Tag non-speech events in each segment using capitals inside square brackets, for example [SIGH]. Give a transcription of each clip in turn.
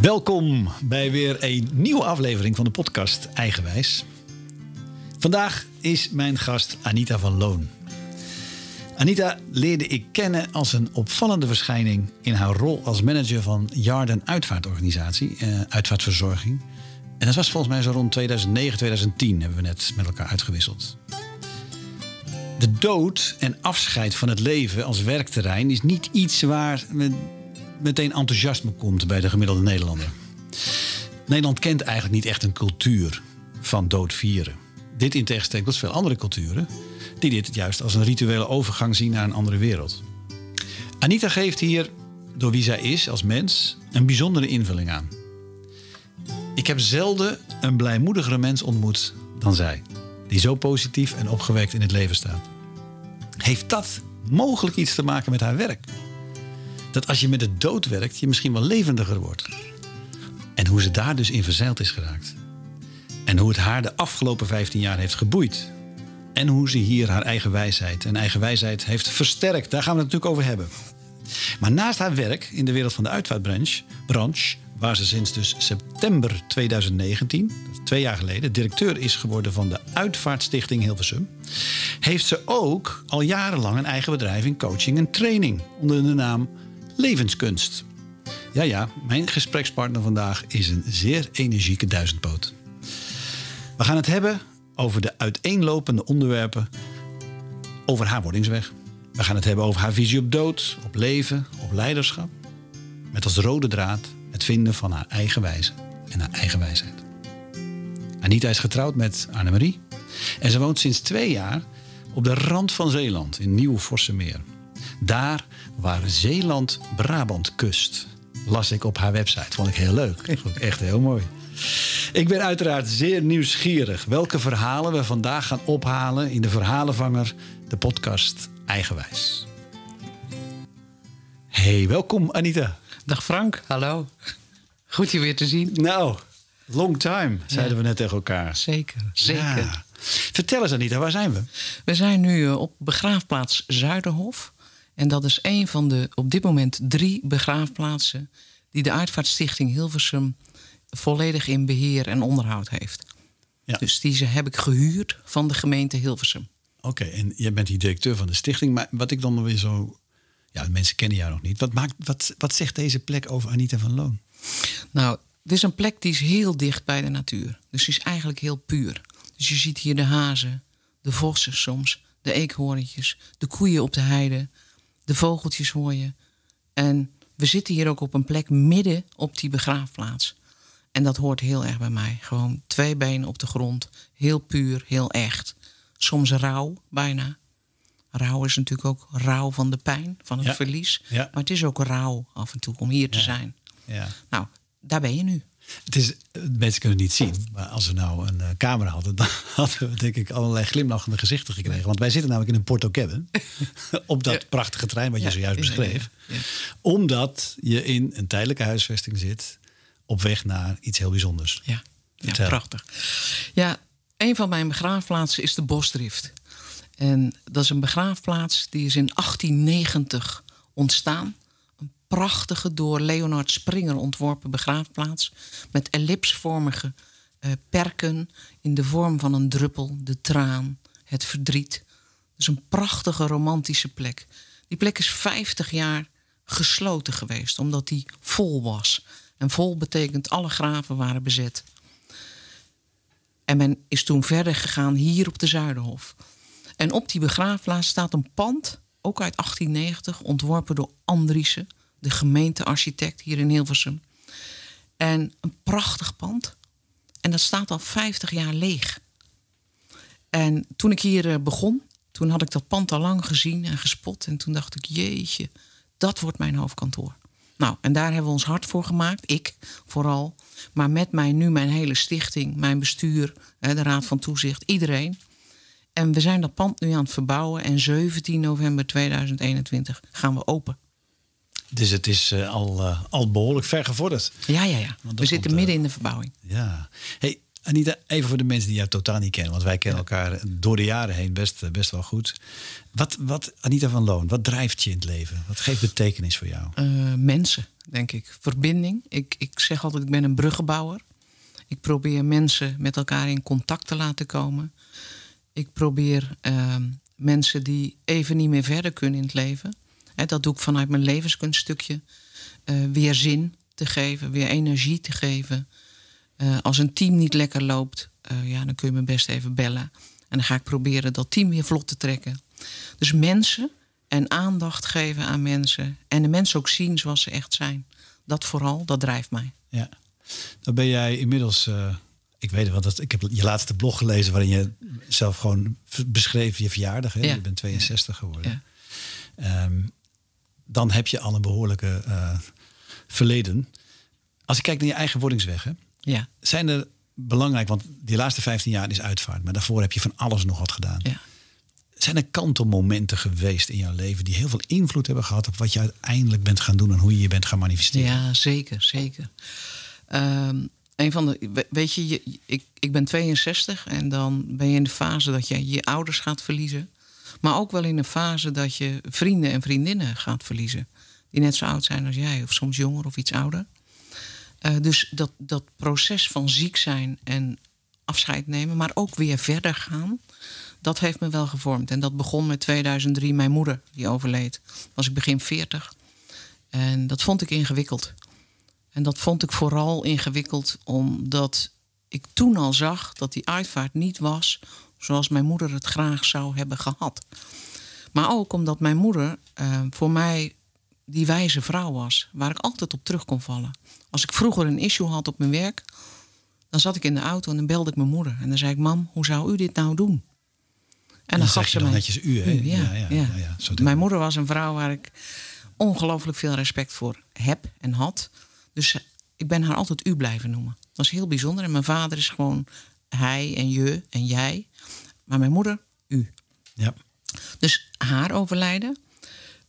Welkom bij weer een nieuwe aflevering van de podcast Eigenwijs. Vandaag is mijn gast Anita van Loon. Anita leerde ik kennen als een opvallende verschijning in haar rol als manager van Jarden Uitvaartorganisatie, eh, Uitvaartverzorging. En dat was volgens mij zo rond 2009, 2010 hebben we net met elkaar uitgewisseld. De dood en afscheid van het leven als werkterrein is niet iets waar meteen enthousiasme komt bij de gemiddelde Nederlander. Nederland kent eigenlijk niet echt een cultuur van dood vieren. Dit in tegenstelling tot veel andere culturen, die dit juist als een rituele overgang zien naar een andere wereld. Anita geeft hier, door wie zij is als mens, een bijzondere invulling aan. Ik heb zelden een blijmoedigere mens ontmoet dan zij, die zo positief en opgewekt in het leven staat. Heeft dat mogelijk iets te maken met haar werk? Dat als je met de dood werkt, je misschien wel levendiger wordt. En hoe ze daar dus in verzeild is geraakt. En hoe het haar de afgelopen 15 jaar heeft geboeid. En hoe ze hier haar eigen wijsheid en eigen wijsheid heeft versterkt. Daar gaan we het natuurlijk over hebben. Maar naast haar werk in de wereld van de uitvaartbranche, branche, waar ze sinds dus september 2019, twee jaar geleden, directeur is geworden van de Uitvaartstichting Hilversum, heeft ze ook al jarenlang een eigen bedrijf in coaching en training onder de naam Levenskunst. Ja, ja, mijn gesprekspartner vandaag is een zeer energieke duizendpoot. We gaan het hebben over de uiteenlopende onderwerpen over haar wordingsweg. We gaan het hebben over haar visie op dood, op leven, op leiderschap. Met als rode draad het vinden van haar eigen wijze en haar eigen wijsheid. Anita is getrouwd met Annemarie. En ze woont sinds twee jaar op de rand van Zeeland in Nieuw-Vossemeer. Daar waar Zeeland Brabant kust. Las ik op haar website. Vond ik heel leuk. [LAUGHS] Vond ik echt heel mooi. Ik ben uiteraard zeer nieuwsgierig welke verhalen we vandaag gaan ophalen in de Verhalenvanger, de podcast Eigenwijs. Hey, welkom Anita. Dag Frank, hallo. Goed je weer te zien. Nou, long time, zeiden we net tegen elkaar. Zeker, zeker. Vertel eens Anita, waar zijn we? We zijn nu eh, op begraafplaats Zuiderhof. En dat is een van de op dit moment drie begraafplaatsen die de Uitvaartstichting Hilversum volledig in beheer en onderhoud heeft. Ja. Dus die heb ik gehuurd van de gemeente Hilversum. Oké, en jij bent die directeur van de stichting. Maar wat ik dan weer zo. Ja, de mensen kennen jou nog niet. Wat, maakt, wat, wat zegt deze plek over Anita van Loon? Nou, het is een plek die is heel dicht bij de natuur. Dus die is eigenlijk heel puur. Dus je ziet hier de hazen, de vossen soms, de eekhoorntjes, de koeien op de heide, de vogeltjes hoor je. En we zitten hier ook op een plek midden op die begraafplaats. En dat hoort heel erg bij mij. Gewoon twee benen op de grond. Heel puur, heel echt. Soms rauw, bijna. Rauw is natuurlijk ook rouw van de pijn, van het verlies. Maar het is ook rauw af en toe om hier te zijn. Nou, daar ben je nu. Het is, mensen kunnen het niet zien, maar als we nou een uh, camera hadden, dan [LAUGHS] hadden we denk ik allerlei glimlachende gezichten gekregen. Want wij zitten namelijk in een Porto Cabin, [LAUGHS] op dat prachtige trein wat je zojuist beschreef. Omdat je in een tijdelijke huisvesting zit, op weg naar iets heel bijzonders. Ja, ja prachtig. Ja, een van mijn begraafplaatsen is de Bosdrift. En dat is een begraafplaats die is in 1890 ontstaan prachtige door Leonard Springer ontworpen begraafplaats. Met ellipsvormige uh, perken in de vorm van een druppel, de traan, het verdriet. Dus een prachtige romantische plek. Die plek is 50 jaar gesloten geweest, omdat die vol was. En vol betekent alle graven waren bezet. En men is toen verder gegaan hier op de Zuiderhof. En op die begraafplaats staat een pand, ook uit 1890, ontworpen door Andriessen de gemeentearchitect hier in Hilversum. En een prachtig pand. En dat staat al 50 jaar leeg. En toen ik hier eh, begon, toen had ik dat pand al lang gezien en gespot. En toen dacht ik, jeetje, dat wordt mijn hoofdkantoor. Nou, en daar hebben we ons hard voor gemaakt. Ik vooral. Maar met mij nu mijn hele stichting, mijn bestuur, de Raad van Toezicht, iedereen. En we zijn dat pand nu aan het verbouwen. En 17 november 2021 gaan we open. Dus het is uh, al, uh, al behoorlijk ver gevorderd. Ja, ja, ja. We zitten midden in de verbouwing. Ja. Hey, Anita, even voor de mensen die jou totaal niet kennen, want wij kennen elkaar door de jaren heen best, best wel goed. Wat, wat, Anita van Loon, wat drijft je in het leven? Wat geeft betekenis voor jou? Uh, mensen, denk ik. Verbinding. Ik, ik zeg altijd, ik ben een bruggenbouwer. Ik probeer mensen met elkaar in contact te laten komen. Ik probeer uh, mensen die even niet meer verder kunnen in het leven. Hè, dat doe ik vanuit mijn levenskunststukje. Uh, weer zin te geven, weer energie te geven. Uh, als een team niet lekker loopt, uh, ja, dan kun je me best even bellen. En dan ga ik proberen dat team weer vlot te trekken. Dus mensen en aandacht geven aan mensen. En de mensen ook zien zoals ze echt zijn. Dat vooral, dat drijft mij. Ja. Dan ben jij inmiddels, uh, ik weet het, want dat, ik heb je laatste blog gelezen waarin je zelf gewoon beschreef je verjaardag. Hè? Ja. Je bent 62 geworden. Ja. Um, dan heb je al een behoorlijke uh, verleden. Als ik kijk naar je eigen wordingsweg, hè? Ja. zijn er belangrijk, want die laatste 15 jaar is uitvaart, maar daarvoor heb je van alles nog wat gedaan. Ja. Zijn er kantelmomenten geweest in jouw leven die heel veel invloed hebben gehad op wat je uiteindelijk bent gaan doen en hoe je je bent gaan manifesteren? Ja, zeker, zeker. Um, een van de, weet je, je, ik, ik ben 62 en dan ben je in de fase dat je je ouders gaat verliezen. Maar ook wel in een fase dat je vrienden en vriendinnen gaat verliezen. Die net zo oud zijn als jij, of soms jonger of iets ouder. Uh, dus dat, dat proces van ziek zijn en afscheid nemen, maar ook weer verder gaan, dat heeft me wel gevormd. En dat begon met 2003, mijn moeder, die overleed. Was ik begin 40. En dat vond ik ingewikkeld. En dat vond ik vooral ingewikkeld omdat ik toen al zag dat die uitvaart niet was zoals mijn moeder het graag zou hebben gehad. Maar ook omdat mijn moeder uh, voor mij die wijze vrouw was, waar ik altijd op terug kon vallen. Als ik vroeger een issue had op mijn werk, dan zat ik in de auto en dan belde ik mijn moeder. En dan zei ik, mam, hoe zou u dit nou doen? En dan, gaf ze mij... netjes u, hè? Ja, ja, ja, ja. ja mijn moeder was een vrouw waar ik ongelooflijk veel respect voor heb en had. Dus ik ben haar altijd u blijven noemen. Dat was heel bijzonder. En mijn vader is gewoon hij en je en jij. Maar mijn moeder, u. Ja. Dus haar overlijden.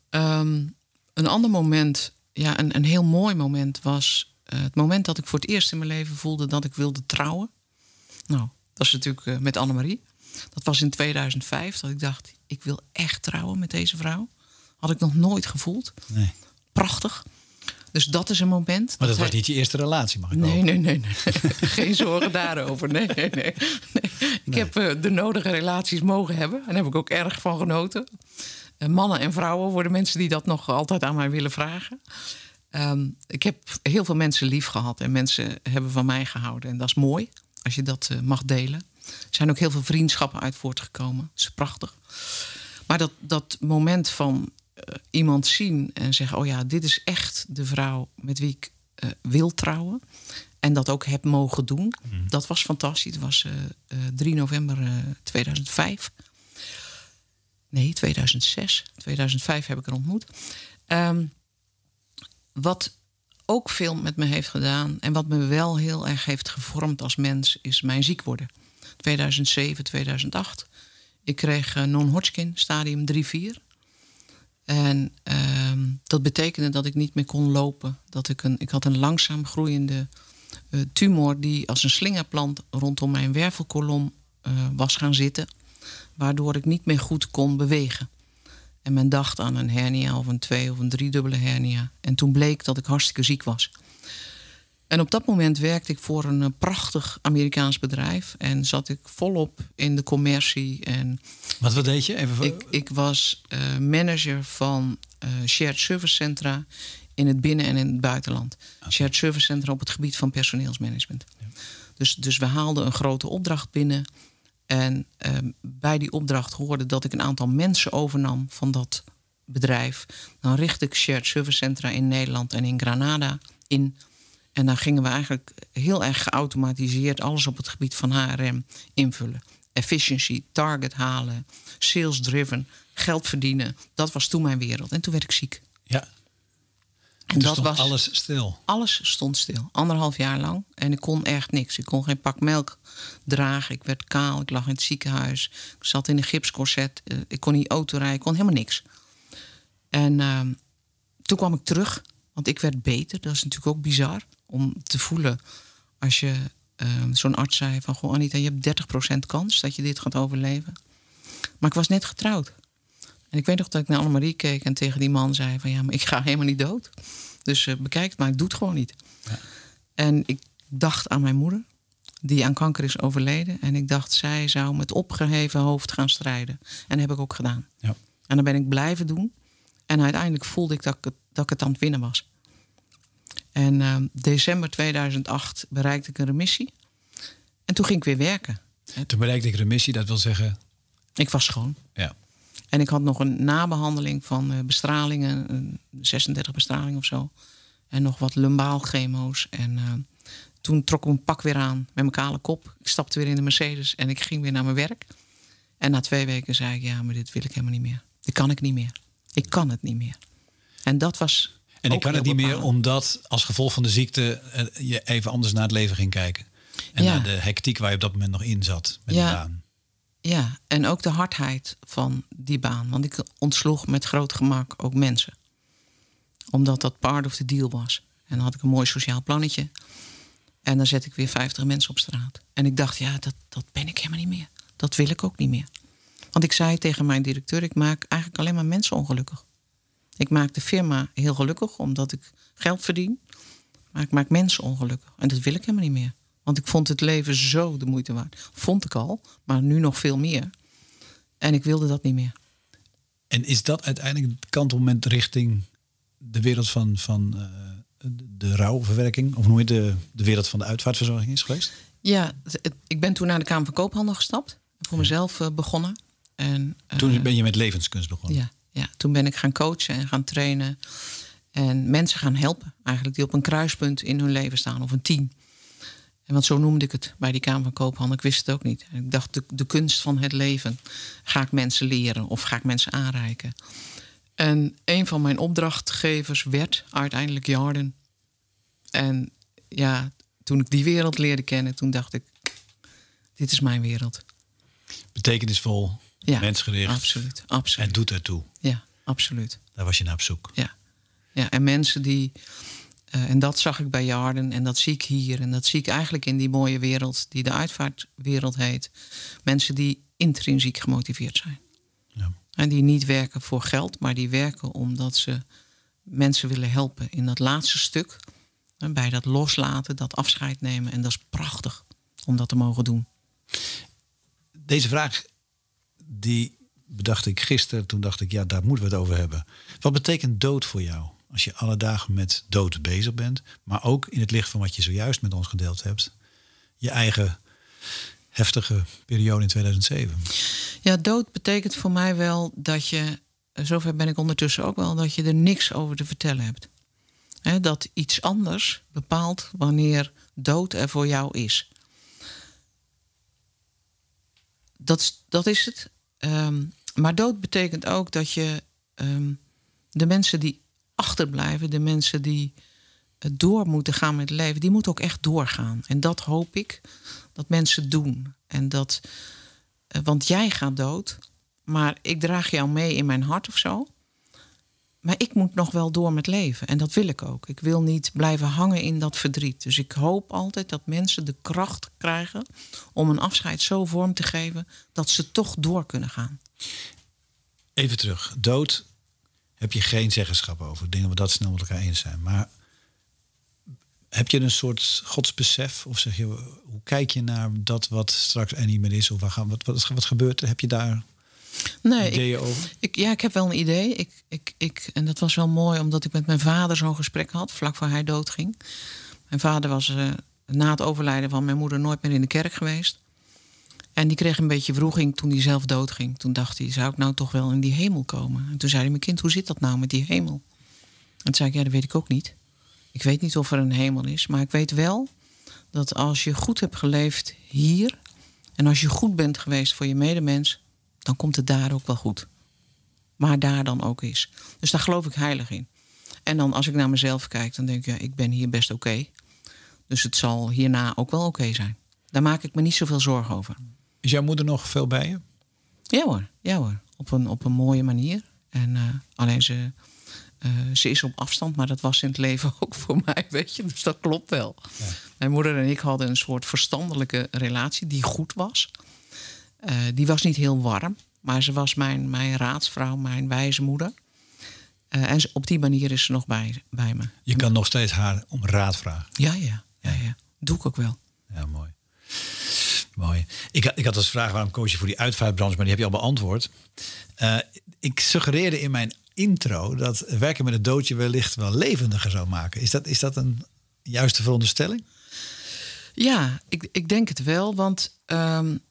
Um, een ander moment, ja, een, een heel mooi moment was uh, het moment dat ik voor het eerst in mijn leven voelde dat ik wilde trouwen. Nou, dat was natuurlijk uh, met Annemarie. Dat was in 2005 dat ik dacht, ik wil echt trouwen met deze vrouw. Had ik nog nooit gevoeld. Nee. Prachtig. Dus dat is een moment. Maar dat, was niet je eerste relatie, mag ik nee, nee, nee, nee. [LAUGHS] Geen zorgen daarover. Nee, nee, nee. nee. Ik heb uh, de nodige relaties mogen hebben. En daar heb ik ook erg van genoten. Uh, mannen en vrouwen voor de mensen die dat nog altijd aan mij willen vragen. Um, ik heb heel veel mensen lief gehad en mensen hebben van mij gehouden. En dat is mooi als je dat uh, mag delen. Er zijn ook heel veel vriendschappen uit voortgekomen. Dat is prachtig. Maar dat, dat moment van iemand zien en zeggen: Oh ja, dit is echt de vrouw met wie ik uh, wil trouwen. En dat ook heb mogen doen. Mm. Dat was fantastisch. Het was 3 november 2005. Nee, 2006. 2005 heb ik er ontmoet. Um, wat ook veel met me heeft gedaan en wat me wel heel erg heeft gevormd als mens, is mijn ziek worden. 2007, 2008. Ik kreeg non-Hodgkin, stadium 3-4. En uh, dat betekende dat ik niet meer kon lopen. Dat ik, een, ik had een langzaam groeiende uh, tumor die als een slingerplant rondom mijn wervelkolom uh, was gaan zitten. Waardoor ik niet meer goed kon bewegen. En men dacht aan een hernia of een twee- of een driedubbele hernia. En toen bleek dat ik hartstikke ziek was. En op dat moment werkte ik voor een prachtig Amerikaans bedrijf. En zat ik volop in de commercie. En wat, wat deed je? Even voor... ik, ik was uh, manager van uh, shared service centra in het binnen- en in het buitenland. Okay. Shared service centra op het gebied van personeelsmanagement. Ja. Dus, dus we haalden een grote opdracht binnen. En um, bij die opdracht hoorde dat ik een aantal mensen overnam van dat bedrijf. Dan richt ik shared service centra in Nederland en in Granada in. En dan gingen we eigenlijk heel erg geautomatiseerd alles op het gebied van HRM invullen. Efficiency, target halen, sales driven, geld verdienen. Dat was toen mijn wereld. En toen werd ik ziek. Ja. En dat was alles stil. Alles stond stil. Anderhalf jaar lang. En ik kon echt niks. Ik kon geen pak melk dragen. Ik werd kaal. Ik lag in het ziekenhuis. Ik zat in een gipscorset. Ik kon niet autorijden. Ik kon helemaal niks. En uh, toen kwam ik terug. Want ik werd beter. Dat is natuurlijk ook bizar. Om te voelen als je ehm, zo'n arts zei van... Goh, Anita, je hebt 30% kans dat je dit gaat overleven. Maar ik was net getrouwd. En ik weet nog dat ik naar Annemarie keek en tegen die man zei van... ja, maar ik ga helemaal niet dood. Dus uh, bekijk het, maar ik doe het gewoon niet. Ja. En ik dacht aan mijn moeder, die aan kanker is overleden. En ik dacht, zij zou met opgeheven hoofd gaan strijden. En dat heb ik ook gedaan. Ja. En dan ben ik blijven doen. En uiteindelijk voelde ik dat ik het, dat ik het aan het winnen was. En uh, december 2008 bereikte ik een remissie. En toen ging ik weer werken. Toen bereikte ik remissie, dat wil zeggen? Ik was schoon. Ja. En ik had nog een nabehandeling van uh, bestralingen, 36 bestralingen of zo. En nog wat lumbaal chemo's. En uh, toen trok ik mijn pak weer aan met mijn kale kop. Ik stapte weer in de Mercedes en ik ging weer naar mijn werk. En na twee weken zei ik, ja, maar dit wil ik helemaal niet meer. Dit kan ik niet meer. Ik kan het niet meer. En dat was. En ik kan het niet meer omdat als gevolg van de ziekte eh, je even anders naar het leven ging kijken. En naar de hectiek waar je op dat moment nog in zat met ja. baan. Ja, en ook de hardheid van die baan. Want ik ontsloeg met groot gemak ook mensen. Omdat dat part of the deal was. En dan had ik een mooi sociaal plannetje. En dan zet ik weer 50 mensen op straat. En ik dacht, ja, dat, dat ben ik helemaal niet meer. Dat wil ik ook niet meer. Want ik zei tegen mijn directeur, ik maak eigenlijk alleen maar mensen ongelukkig. Ik maak de firma heel gelukkig omdat ik geld verdien. Maar ik maak mensen ongelukkig. En dat wil ik helemaal niet meer. Want ik vond het leven zo de moeite waard. Vond ik al, maar nu nog veel meer. En ik wilde dat niet meer. En is dat uiteindelijk het kantelmoment richting de wereld van, van uh, de rouwverwerking? Of hoe de, de wereld van de uitvaartverzorging is geweest? Ja, ik ben toen naar de Kamer van Koophandel gestapt. Voor mezelf uh, begonnen. En, uh, toen ben je met levenskunst begonnen? Ja, ja, toen ben ik gaan coachen en gaan trainen. En mensen gaan helpen, eigenlijk, die op een kruispunt in hun leven staan, of een team. En want zo noemde ik het bij die Kamer van Koophandel. Ik wist het ook niet. Ik dacht, de, de kunst van het leven. Ga ik mensen leren of ga ik mensen aanreiken? En een van mijn opdrachtgevers werd uiteindelijk Jarden. En ja, toen ik die wereld leerde kennen, toen dacht ik, dit is mijn wereld. Betekenisvol, ja, mensgericht. Absoluut, absoluut. En doet ertoe. Ja, absoluut. Daar was je naar op zoek. Ja, ja en mensen die uh, en dat zag ik bij Jarden en dat zie ik hier. En dat zie ik eigenlijk in die mooie wereld die de uitvaartwereld heet. Mensen die intrinsiek gemotiveerd zijn. Ja. En die niet werken voor geld, maar die werken omdat ze mensen willen helpen in dat laatste stuk. En bij dat loslaten, dat afscheid nemen. En dat is prachtig om dat te mogen doen. Deze vraag, die bedacht ik gisteren. Toen dacht ik, ja, daar moeten we het over hebben. Wat betekent dood voor jou? als je alle dagen met dood bezig bent, maar ook in het licht van wat je zojuist met ons gedeeld hebt, je eigen heftige periode in 2007. Ja, dood betekent voor mij wel dat je, zover ben ik ondertussen ook wel, dat je er niks over te vertellen hebt. dat iets anders bepaalt wanneer dood er voor jou is. Dat, dat is het. Ehm, maar dood betekent ook dat je ehm, de mensen die achterblijven, de mensen die door moeten gaan met het leven, die moeten ook echt doorgaan. En dat hoop ik dat mensen doen. En dat, eh, want jij gaat dood, maar ik draag jou mee in mijn hart of zo. Maar ik moet nog wel door met leven. En dat wil ik ook. Ik wil niet blijven hangen in dat verdriet. Dus ik hoop altijd dat mensen de kracht krijgen om een afscheid zo vorm te geven dat ze toch door kunnen gaan. Even terug. Dood heb je geen zeggenschap over. Dingen we dat snel met elkaar eens zijn. Maar heb je een soort godsbesef? Of zeg je, hoe kijk je naar dat wat straks er niet meer is? Of wat, wat, wat, wat gebeurt er? Heb je daar nee, ideeën over? Ik, ja, ik heb wel een idee. Ik, ik, ik, en dat was wel mooi, omdat ik met mijn vader zo'n gesprek had, vlak voor hij doodging. Mijn vader was uh, na het overlijden van mijn moeder nooit meer in de kerk geweest. En die kreeg een beetje vroeging toen hij zelf doodging. Toen dacht hij, zou ik nou toch wel in die hemel komen? En toen zei hij, mijn kind, hoe zit dat nou met die hemel? En toen zei ik, ja, dat weet ik ook niet. Ik weet niet of er een hemel is, maar ik weet wel dat als je goed hebt geleefd hier... en als je goed bent geweest voor je medemens... dan komt het daar ook wel goed. Maar daar dan ook is. Dus daar geloof ik heilig in. En dan als ik naar mezelf kijk, dan denk ik, ja, ik ben hier best oké. Dus het zal hierna ook wel oké zijn. Daar maak ik me niet zoveel zorgen over. Is jouw moeder nog veel bij je? Ja hoor, ja hoor. Op een, op een mooie manier. En uh, alleen ze, uh, ze is op afstand, maar dat was in het leven [LAUGHS] ook voor mij, weet je. Dus dat klopt wel. Ja. Mijn moeder en ik hadden een soort verstandelijke relatie die goed was. Eh, die was niet heel warm, maar ze was mijn, mijn raadsvrouw, mijn wijze moeder. Uh, en op die manier is ze nog bij, bij me. Je kan nog steeds haar om raad vragen. Ja, ja, ja, ja. Doe ik ook wel. Ja, mooi. Mooi. Ik, ik had als vraag waarom koos je voor die uitvaartbranche, maar die heb je al beantwoord. Uh, ik suggereerde in mijn intro dat werken met het doodje wellicht wel levendiger zou maken. Is dat, is dat een juiste veronderstelling? Ja, ik, ik denk het wel. Want um,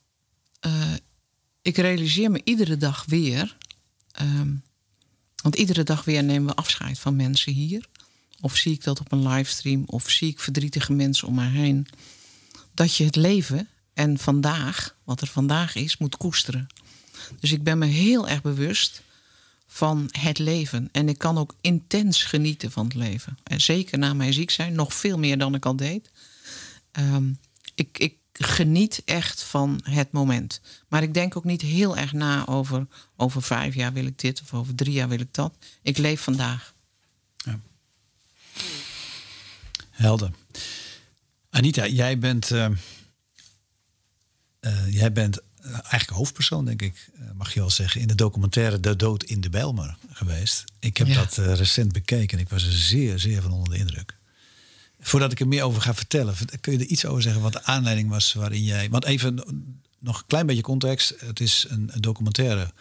uh, ik realiseer me iedere dag weer. Um, want iedere dag weer nemen we afscheid van mensen hier. Of zie ik dat op een livestream, of zie ik verdrietige mensen om mij heen. Dat je het leven en vandaag, wat er vandaag is, moet koesteren. Dus ik ben me heel erg bewust van het leven. En ik kan ook intens genieten van het leven. En zeker na mijn ziek zijn, nog veel meer dan ik al deed. Um, ik, ik geniet echt van het moment. Maar ik denk ook niet heel erg na over... over vijf jaar wil ik dit of over drie jaar wil ik dat. Ik leef vandaag. Ja. Helder. Anita, jij bent... Uh, uh, jij bent eigenlijk hoofdpersoon, denk ik, mag je wel zeggen, in de documentaire De Dood in de Bijlmer geweest. Ik heb ja. dat uh, recent bekeken en ik was er zeer, zeer van onder de indruk. Voordat ik er meer over ga vertellen, kun je er iets over zeggen wat de aanleiding was waarin jij. Want even nog een klein beetje context. Het is een, een documentaire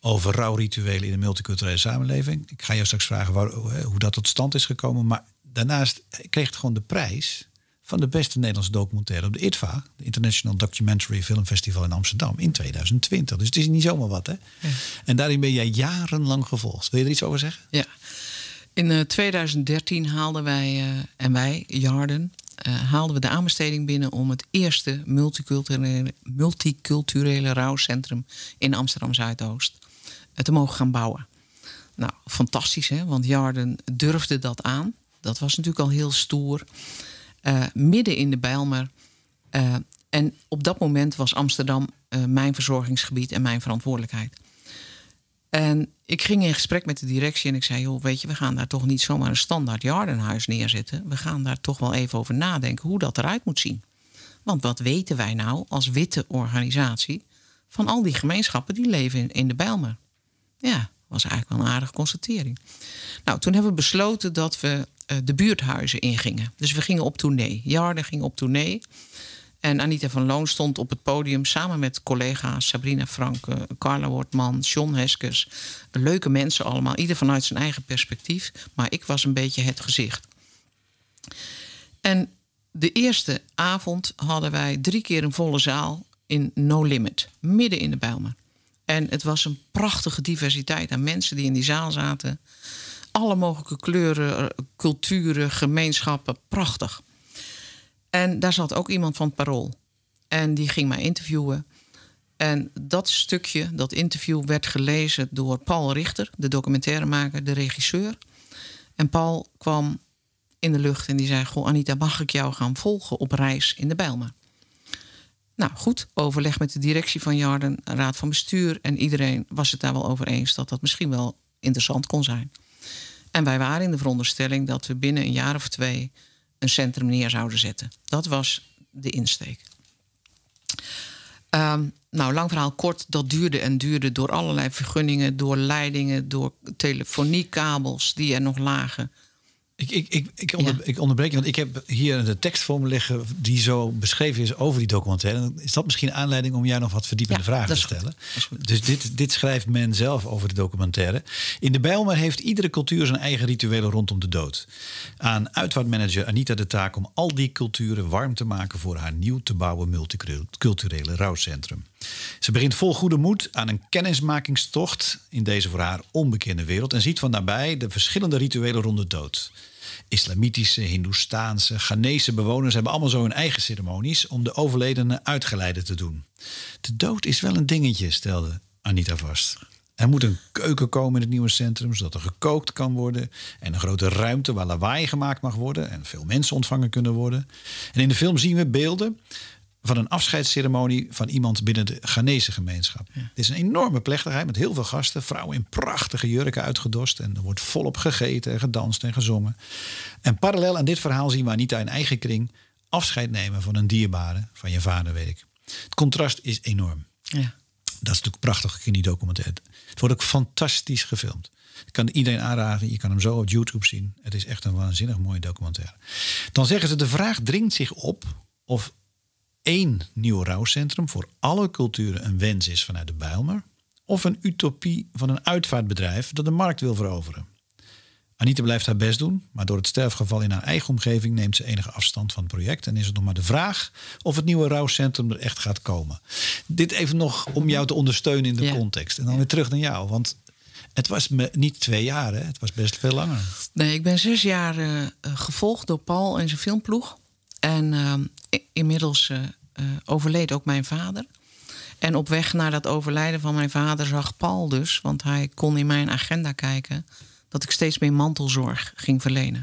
over rouwrituelen in de multiculturele samenleving. Ik ga jou straks vragen waar, hoe dat tot stand is gekomen. Maar daarnaast kreeg het gewoon de prijs van de beste Nederlandse documentaire op de ITVA, de International Documentary Film Festival in Amsterdam, in 2020. Dus het is niet zomaar wat, hè? Ja. En daarin ben jij jarenlang gevolgd. Wil je er iets over zeggen? Ja. In uh, 2013 haalden wij, uh, en wij, Jarden, uh, haalden we de aanbesteding binnen om het eerste multiculturele, multiculturele rouwcentrum in Amsterdam Zuidoost te mogen gaan bouwen. Nou, fantastisch, hè? Want Jarden durfde dat aan. Dat was natuurlijk al heel stoer. Midden in de Bijlmer. En op dat moment was Amsterdam mijn verzorgingsgebied en mijn verantwoordelijkheid. En ik ging in gesprek met de directie en ik zei: joh, weet je, we gaan daar toch niet zomaar een standaard jardenhuis neerzetten. We gaan daar toch wel even over nadenken hoe dat eruit moet zien. Want wat weten wij nou als witte organisatie van al die gemeenschappen die leven in, de Bijlmer? Ja, was eigenlijk wel een aardige constatering. Nou, toen hebben we besloten dat we uh, de buurthuizen ingingen. Dus we gingen op tournee. Jarden ging op tournee. En Anita van Loon stond op het podium samen met collega's Sabrina Franke, Carla Wortman, John Heskes. Leuke mensen allemaal, ieder vanuit zijn eigen perspectief. Maar ik was een beetje het gezicht. En de eerste avond hadden wij drie keer een volle zaal in No Limit, midden in de Bijlmer. En het was een prachtige diversiteit aan mensen die in die zaal zaten. Alle mogelijke kleuren, culturen, gemeenschappen. Prachtig. En daar zat ook iemand van het Parool. En die ging mij interviewen. En dat stukje, dat interview, werd gelezen door Paul Richter, de documentairemaker, de regisseur. En Paul kwam in de lucht en die zei: Goh, Anita, mag ik jou gaan volgen op reis in de Bijlmer? Nou goed, overleg met de directie van Jarden, raad van bestuur en iedereen was het daar wel over eens dat dat misschien wel interessant kon zijn. En wij waren in de veronderstelling dat we binnen een jaar of twee een centrum neer zouden zetten. Dat was de insteek. Um, nou, lang verhaal kort, dat duurde en duurde door allerlei vergunningen, door leidingen, door telefoniekabels die er nog lagen. Ik, ik, ik, ik, onder, ja. ik onderbreek je, want ik heb hier de tekst voor me liggen die zo beschreven is over die documentaire. Is dat misschien aanleiding om jij nog wat verdiepende ja, vragen te stellen? Dus dit, dit schrijft men zelf over de documentaire. In de Bijlmer heeft iedere cultuur zijn eigen rituelen rondom de dood. Aan uitvaartmanager Anita de taak om al die culturen warm te maken voor haar nieuw te bouwen multiculturele rouwcentrum. Ze begint vol goede moed aan een kennismakingstocht in deze voor haar onbekende wereld en ziet van nabij de verschillende rituelen rond de dood. Islamitische, Hindoestaanse, Ghanese bewoners hebben allemaal zo hun eigen ceremonies om de overledene uitgeleide te doen. De dood is wel een dingetje, stelde Anita vast. Er moet een keuken komen in het nieuwe centrum, zodat er gekookt kan worden. En een grote ruimte waar lawaai gemaakt mag worden en veel mensen ontvangen kunnen worden. En in de film zien we beelden van een afscheidsceremonie van iemand binnen de Ghanese gemeenschap. Ja. Het is een enorme plechtigheid met heel veel gasten, vrouwen in prachtige jurken uitgedost. En er wordt volop gegeten, gedanst en gezongen. En parallel aan dit verhaal zien we Anita in eigen kring afscheid nemen van een dierbare, van je vader, weet ik. Het contrast is enorm. Ja. Dat is natuurlijk prachtig in die documentaire. Het wordt ook fantastisch gefilmd. Ik kan iedereen aanraden. Je kan hem zo op YouTube zien. Het is echt een waanzinnig mooie documentaire. Dan zeggen ze: de vraag dringt zich op of één nieuw rouwcentrum voor alle culturen een wens is vanuit de Bijlmer. Of een utopie van een uitvaartbedrijf dat de markt wil veroveren. Anita blijft haar best doen, maar door het sterfgeval in haar eigen omgeving neemt ze enige afstand van het project. En is het nog maar de vraag of het nieuwe rouwcentrum er echt gaat komen. Dit even nog om jou te ondersteunen in de Ja. context. En dan weer terug naar jou, want het was me niet twee jaar, hè? het was best veel langer. Nee, ik ben zes jaar eh, gevolgd door Paul en zijn filmploeg. En ehm, inmiddels eh, eh, overleed ook mijn vader. En op weg naar dat overlijden van mijn vader zag Paul dus, want hij kon in mijn agenda kijken, dat ik steeds meer mantelzorg ging verlenen.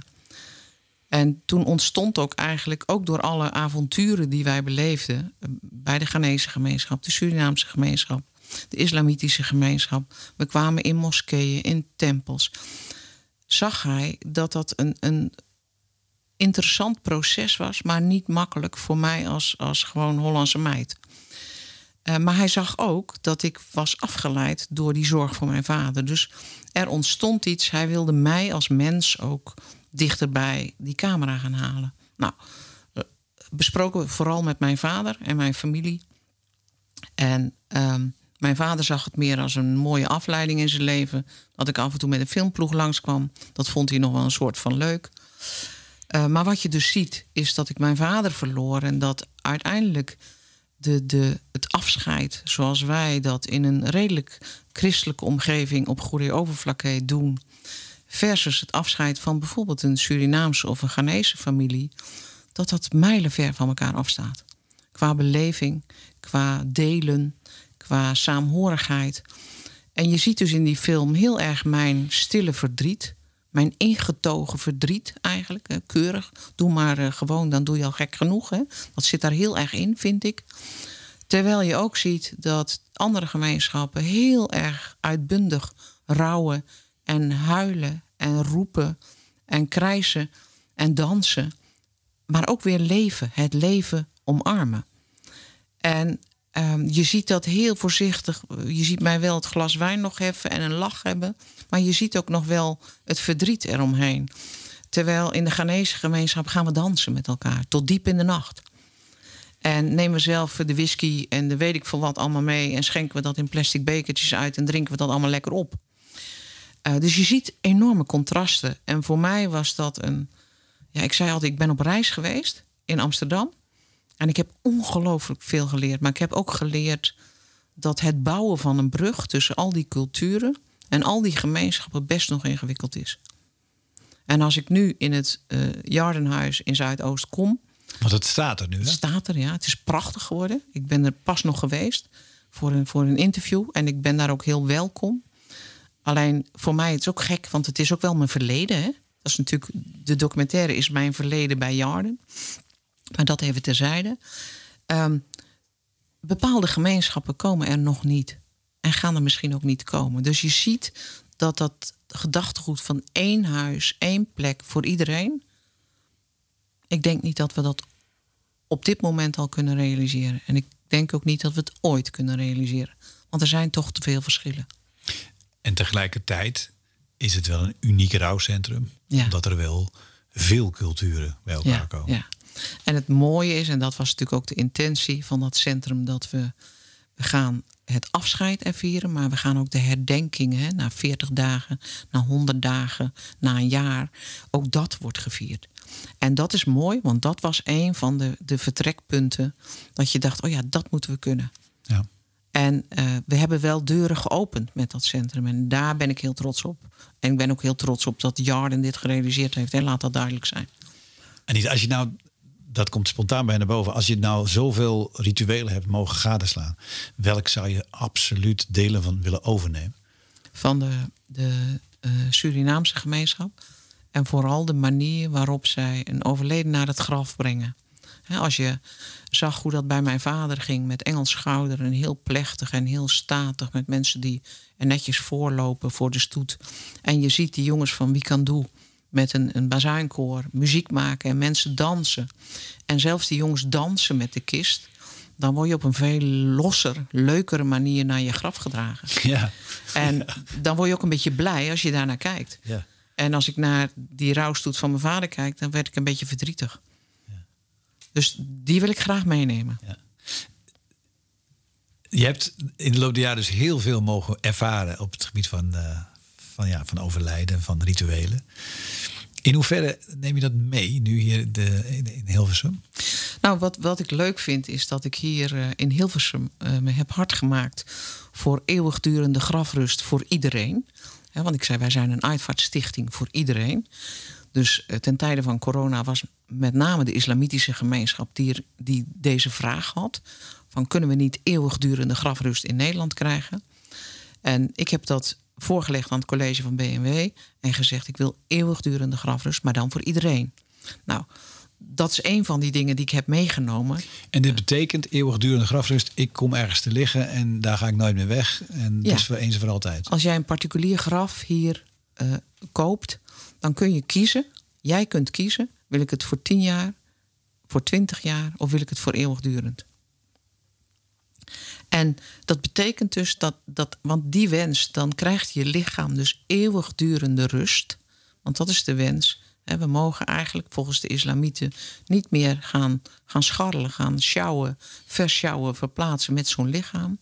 En toen ontstond ook eigenlijk, ook door alle avonturen die wij beleefden, eh, bij de Ghanese gemeenschap, de Surinaamse gemeenschap, de Islamitische gemeenschap. We kwamen in moskeeën, in tempels. Zag hij dat dat een, een interessant proces was, maar niet makkelijk voor mij als, als gewoon Hollandse meid. Eh, maar hij zag ook dat ik was afgeleid door die zorg voor mijn vader. Dus er ontstond iets. Hij wilde mij als mens ook dichter bij die camera gaan halen. Nou, eh, besproken vooral met mijn vader en mijn familie. En ehm, mijn vader zag het meer als een mooie afleiding in zijn leven. Dat ik af en toe met een filmploeg langskwam. Dat vond hij nog wel een soort van leuk. Eh, maar wat je dus ziet, is dat ik mijn vader verloor. En dat uiteindelijk de, de, het afscheid, zoals wij dat in een redelijk christelijke omgeving op Goede Overflakke doen. Versus het afscheid van bijvoorbeeld een Surinaamse of een Ghanese familie. Dat dat mijlenver van elkaar afstaat. Qua beleving, qua delen, qua saamhorigheid. En je ziet dus in die film heel erg mijn stille verdriet. Mijn ingetogen verdriet eigenlijk. hè, Keurig. Doe maar eh, gewoon, dan doe je al gek genoeg. Hè. Dat zit daar heel erg in, vind ik. Terwijl je ook ziet dat andere gemeenschappen heel erg uitbundig rouwen en huilen en roepen en krijsen en dansen. Maar ook weer leven, het leven omarmen. En ehm, je ziet dat heel voorzichtig. Je ziet mij wel het glas wijn nog heffen en een lach hebben. Maar je ziet ook nog wel het verdriet eromheen. Terwijl in de Ghanese gemeenschap gaan we dansen met elkaar. Tot diep in de nacht. En nemen we zelf de whisky en de weet ik veel wat allemaal mee. En schenken we dat in plastic bekertjes uit en drinken we dat allemaal lekker op. Eh, dus je ziet enorme contrasten. En voor mij was dat een. Ja, ik zei altijd, ik ben op reis geweest in Amsterdam. En ik heb ongelooflijk veel geleerd. Maar ik heb ook geleerd dat het bouwen van een brug tussen al die culturen en al die gemeenschappen best nog ingewikkeld is. En als ik nu in het eh Jardenhuis in Zuidoost kom, Want het staat er nu. het Hè? staat er, ja. Het is prachtig geworden. Ik ben er pas nog geweest voor een, voor een interview. En ik ben daar ook heel welkom. Alleen voor mij het is ook gek, want het is ook wel mijn verleden. Hè? Dat is natuurlijk, de documentaire is mijn verleden bij Jarden. Maar dat even terzijde. Ehm, bepaalde gemeenschappen komen er nog niet. En gaan er misschien ook niet komen. Dus je ziet dat dat gedachtegoed van één huis, één plek voor iedereen. Ik denk niet dat we dat op dit moment al kunnen realiseren. En ik denk ook niet dat we het ooit kunnen realiseren. Want er zijn toch te veel verschillen. En tegelijkertijd is het wel een uniek rouwcentrum. Ja. Omdat er wel veel culturen bij elkaar Ja, komen. ja. En het mooie is, en dat was natuurlijk ook de intentie van dat centrum, dat we, we gaan het afscheid er vieren, maar we gaan ook de herdenking hè, na 40 dagen, na 100 dagen, na een jaar. Ook dat wordt gevierd. En dat is mooi, want dat was een van de, de vertrekpunten dat je dacht, oh ja, dat moeten we kunnen. Ja. En eh, we hebben wel deuren geopend met dat centrum. En daar ben ik heel trots op. En ik ben ook heel trots op dat Jarden dit gerealiseerd heeft. En laat dat duidelijk zijn. En als je nou, dat komt spontaan bij naar boven. Als je nou zoveel rituelen hebt mogen gadeslaan. Welk zou je absoluut delen van willen overnemen? van de, de eh, Surinaamse gemeenschap. En vooral de manier waarop zij een overleden naar het graf brengen. Als je zag hoe dat bij mijn vader ging met Engels schouder en heel plechtig en heel statig met mensen die er netjes voorlopen voor de stoet. En je ziet die jongens van Wikandoe met een, een bazuinkoor muziek maken en mensen dansen. En zelfs die jongens dansen met de kist. Dan word je op een veel losser, leukere manier naar je graf gedragen. [LAUGHS] Ja. En dan word je ook een beetje blij als je daarnaar kijkt. Ja. En als ik naar die rouwstoet van mijn vader kijk, dan werd ik een beetje verdrietig. Dus die wil ik graag meenemen. Je hebt in de loop der jaren dus heel veel mogen ervaren op het gebied van, eh, van, ja, van overlijden, van rituelen. In hoeverre neem je dat mee nu hier de, in, Hilversum? Nou, wat, wat ik leuk vind is dat ik hier eh, in Hilversum eh, me heb hard gemaakt voor eeuwigdurende grafrust voor iedereen. Want ik zei, wij zijn een uitvaartstichting voor iedereen. Dus eh, ten tijde van corona was met name de islamitische gemeenschap die, die deze vraag had: van kunnen we niet eeuwigdurende grafrust in Nederland krijgen? En ik heb dat voorgelegd aan het college van BMW en gezegd: ik wil eeuwigdurende grafrust, maar dan voor iedereen. Nou, dat is een van die dingen die ik heb meegenomen. En dit betekent eeuwigdurende grafrust. Ik kom ergens te liggen en daar ga ik nooit meer weg. En dat is voor eens en voor altijd. Als jij een particulier graf hier eh, koopt, dan kun je kiezen. Jij kunt kiezen: wil ik het voor 10 jaar, voor 20 jaar of wil ik het voor eeuwigdurend? En dat betekent dus dat, dat, want die wens, dan krijgt je lichaam dus eeuwigdurende rust. Want dat is de wens. We mogen eigenlijk volgens de islamieten niet meer gaan, gaan scharrelen, gaan sjouwen, versjouwen, verplaatsen met zo'n lichaam.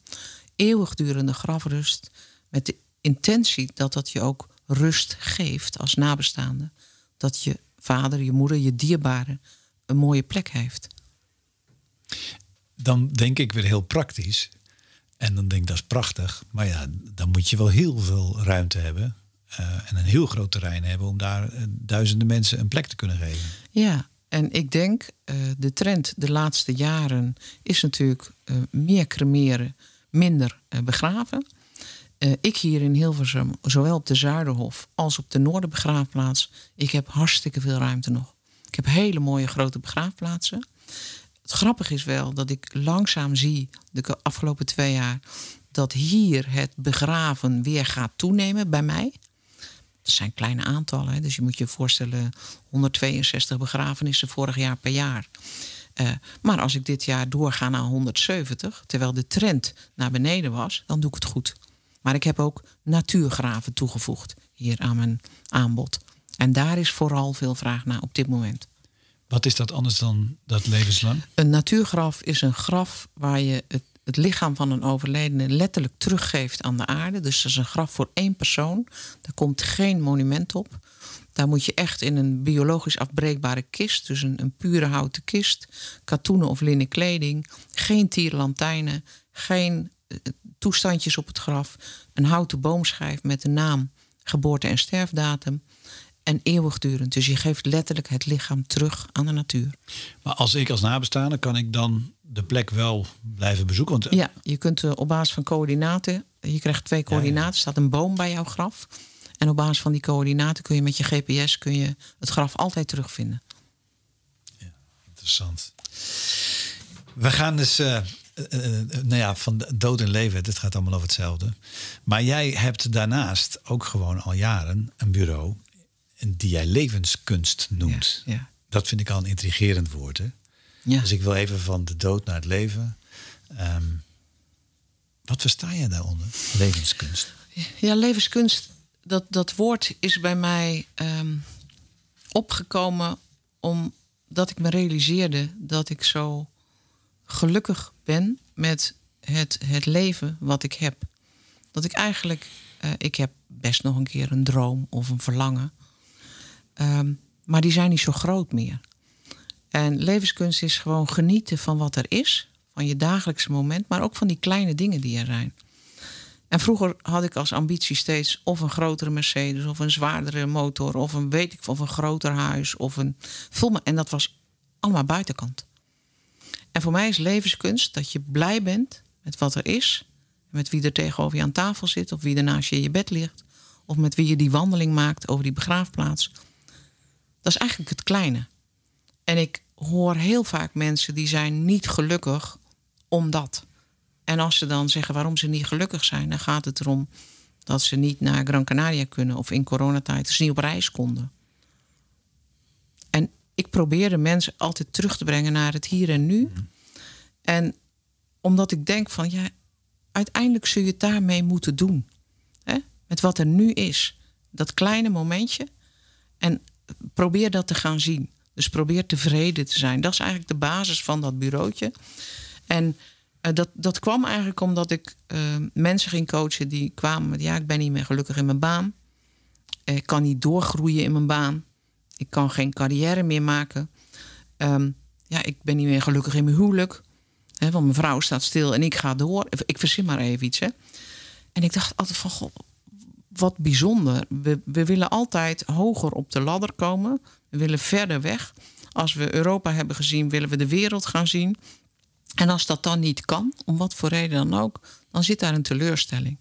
Eeuwigdurende grafrust met de intentie dat dat je ook rust geeft als nabestaande. Dat je vader, je moeder, je dierbare een mooie plek heeft. Dan denk ik weer heel praktisch. En dan denk ik dat is prachtig. Maar ja, dan moet je wel heel veel ruimte hebben. eh, en een heel groot terrein hebben om daar eh, duizenden mensen een plek te kunnen geven. Ja, en ik denk eh, de trend de laatste jaren is natuurlijk meer cremeren, minder begraven. Ik hier in Hilversum, zowel op de Zuiderhof als op de Noorderbegraafplaats, ik heb hartstikke veel ruimte nog. Ik heb hele mooie grote begraafplaatsen. Het grappige is wel dat ik langzaam zie, de afgelopen twee jaar, dat hier het begraven weer gaat toenemen bij mij. Dat zijn kleine aantallen. Dus je moet je voorstellen, 162 begrafenissen vorig jaar per jaar. Eh, maar als ik dit jaar doorga naar 170, terwijl de trend naar beneden was, dan doe ik het goed. Maar ik heb ook natuurgraven toegevoegd hier aan mijn aanbod. En daar is vooral veel vraag naar op dit moment. Wat is dat anders dan dat levenslang? Een natuurgraf is een graf waar je het, het lichaam van een overledene letterlijk teruggeeft aan de aarde. Dus dat is een graf voor één persoon. Daar komt geen monument op. Daar moet je echt in een biologisch afbreekbare kist, dus een, een pure houten kist, katoenen of linnen kleding, geen tierenlantijnen, geen eh, toestandjes op het graf, een houten boomschijf met de naam, geboorte en sterfdatum en eeuwigdurend. Dus je geeft letterlijk het lichaam terug aan de natuur. Maar als ik als nabestaande, kan ik dan de plek wel blijven bezoeken? Want Ja, je kunt eh, op basis van coördinaten, je krijgt twee coördinaten, er staat een boom bij jouw graf. En op basis van die coördinaten kun je met je GPS kun je het graf altijd terugvinden. Interessant. We gaan dus, eh, eh, eh, nou ja, van dood en leven, het gaat allemaal over hetzelfde. Maar jij hebt daarnaast ook gewoon al jaren een bureau die jij levenskunst noemt. Ja, ja. Dat vind ik al een intrigerend woord. Hè? Ja. Dus ik wil even van de dood naar het leven. Ehm, wat versta je daaronder? Levenskunst. Ja, levenskunst, dat, dat woord is bij mij ehm, opgekomen omdat ik me realiseerde dat ik zo gelukkig ben met het, het leven wat ik heb. Dat ik eigenlijk, eh, ik heb best nog een keer een droom of een verlangen. Ehm, maar die zijn niet zo groot meer. En levenskunst is gewoon genieten van wat er is, van je dagelijkse moment, maar ook van die kleine dingen die er zijn. En vroeger had ik als ambitie steeds of een grotere Mercedes, of een zwaardere motor, of een weet ik, of een groter huis, of een film. En dat was allemaal buitenkant. En voor mij is levenskunst dat je blij bent met wat er is, met wie er tegenover je aan tafel zit, of wie er naast je in je bed ligt, of met wie je die wandeling maakt over die begraafplaats. Dat is eigenlijk het kleine. En ik hoor heel vaak mensen die zijn niet gelukkig omdat. En als ze dan zeggen waarom ze niet gelukkig zijn, dan gaat het erom dat ze niet naar Gran Canaria kunnen of in coronatijd ze niet op reis konden. ik probeer de mensen altijd terug te brengen naar het hier en nu. En omdat ik denk van ja, uiteindelijk zul je het daarmee moeten doen. Hè? Met wat er nu is. Dat kleine momentje. En probeer dat te gaan zien. Dus probeer tevreden te zijn. Dat is eigenlijk de basis van dat bureautje. En uh, dat, dat kwam eigenlijk omdat ik uh, mensen ging coachen die kwamen met: ja, ik ben niet meer gelukkig in mijn baan. Ik kan niet doorgroeien in mijn baan. Ik kan geen carrière meer maken. Um, ja, ik ben niet meer gelukkig in mijn huwelijk. Want mijn vrouw staat stil en ik ga door. Ik verzin maar even iets. Hè. En ik dacht altijd van, goh, wat bijzonder. We, we willen altijd hoger op de ladder komen. We willen verder weg. Als we Europa hebben gezien, willen we de wereld gaan zien. En als dat dan niet kan, om wat voor reden dan ook, dan zit daar een teleurstelling.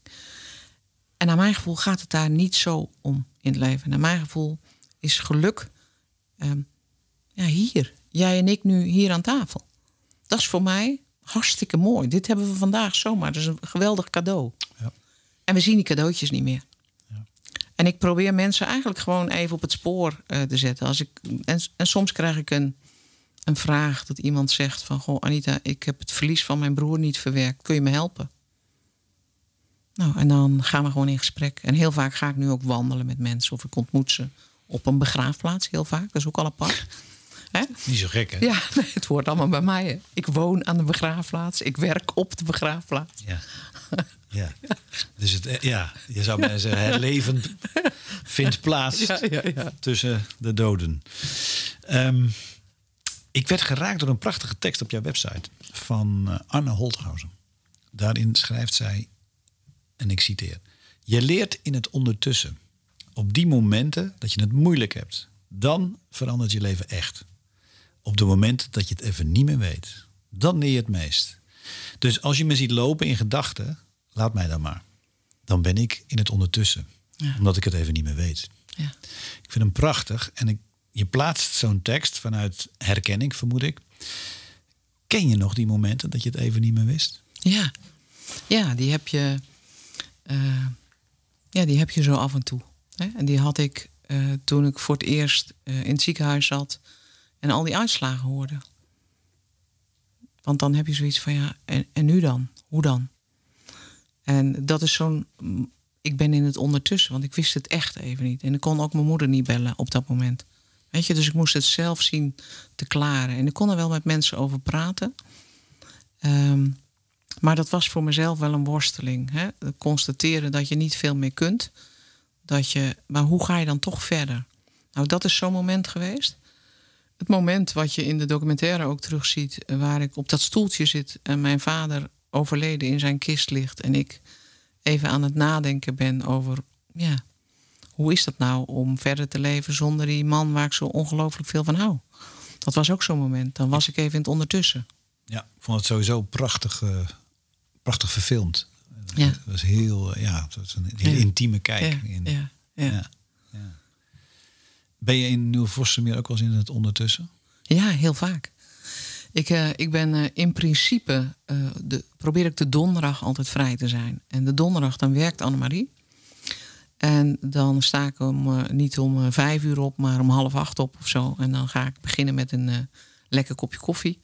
En naar mijn gevoel gaat het daar niet zo om in het leven. Naar mijn gevoel is geluk um, ja, hier. Jij en ik nu hier aan tafel. Dat is voor mij hartstikke mooi. Dit hebben we vandaag zomaar. Dat is een geweldig cadeau. Ja. En we zien die cadeautjes niet meer. En ik probeer mensen eigenlijk gewoon even op het spoor uh, te zetten. Als ik, en, en soms krijg ik een, een vraag dat iemand zegt van... Goh, Anita, ik heb het verlies van mijn broer niet verwerkt. Kun je me helpen? Nou, en dan gaan we gewoon in gesprek. En heel vaak ga ik nu ook wandelen met mensen. Of ik ontmoet ze op een begraafplaats, heel vaak. Dat is ook al apart. [LAUGHS] Niet zo gek, hè? Ja, [LAUGHS] het hoort allemaal bij mij. Hè. Ik woon aan de begraafplaats. Ik werk op de begraafplaats. Ja. [LAUGHS] Ja. Dus het, ja, je zou bijna zeggen, het leven vindt plaats ja, ja, ja. tussen de doden. Um, ik werd geraakt door een prachtige tekst op jouw website van uh, Anne Holthausen. Daarin schrijft zij, en ik citeer: Je leert in het ondertussen. Op die momenten dat je het moeilijk hebt, dan verandert je leven echt. Op de momenten dat je het even niet meer weet, dan leer je het meest. Dus als je me ziet lopen in gedachten, laat mij dan maar. Dan ben ik in het ondertussen, ja. omdat ik het even niet meer weet. Ja. Ik vind hem prachtig en ik, je plaatst zo'n tekst vanuit herkenning, vermoed ik. Ken je nog die momenten dat je het even niet meer wist? Ja, ja die heb je, uh, ja, die heb je zo af en toe. Hè? En die had ik uh, toen ik voor het eerst uh, in het ziekenhuis zat en al die uitslagen hoorde. Want dan heb je zoiets van ja, en, en nu dan? Hoe dan? En dat is zo'n. Ik ben in het ondertussen, want ik wist het echt even niet. En ik kon ook mijn moeder niet bellen op dat moment. Weet je, dus ik moest het zelf zien te klaren. En ik kon er wel met mensen over praten. Um, maar dat was voor mezelf wel een worsteling. Hè? Constateren dat je niet veel meer kunt. Dat je, maar hoe ga je dan toch verder? Nou, dat is zo'n moment geweest. Het moment wat je in de documentaire ook terugziet, eh, waar ik op dat stoeltje zit en mijn vader overleden in zijn kist ligt en ik even aan het nadenken ben over, ja, hoe is dat nou om verder te leven zonder die man waar ik zo ongelooflijk veel van hou? Dat was ook zo'n moment. Dan was ik even in het ondertussen. Ja, ik vond het sowieso prachtig, uh, prachtig verfilmd. Ja. Het was heel, eh, ja, het was een heel intieme kijk. Ja. In, ja. Ja. ja. Ben je in Nieuw Vossenmeer ook wel eens in het ondertussen? Ja, heel vaak. Ik, uh, ik ben uh, in principe, uh, de, probeer ik de donderdag altijd vrij te zijn. En de donderdag dan werkt Annemarie. En dan sta ik om, niet om vijf uur op, maar om half acht op of zo. En dan ga ik beginnen met een lekker kopje koffie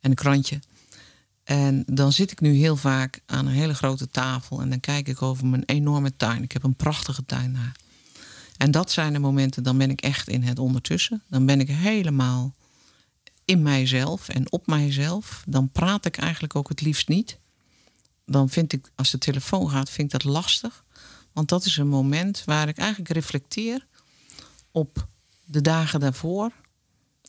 en een krantje. En dan zit ik nu heel vaak aan een hele grote tafel en dan kijk ik over mijn enorme tuin. Ik heb een prachtige tuin daar. En dat zijn de momenten, dan ben ik echt in het ondertussen. Dan ben ik helemaal in mijzelf en op mijzelf. Dan praat ik eigenlijk ook het liefst niet. Dan vind ik, als de telefoon gaat, vind ik dat lastig. Want dat is een moment waar ik eigenlijk reflecteer op de dagen daarvoor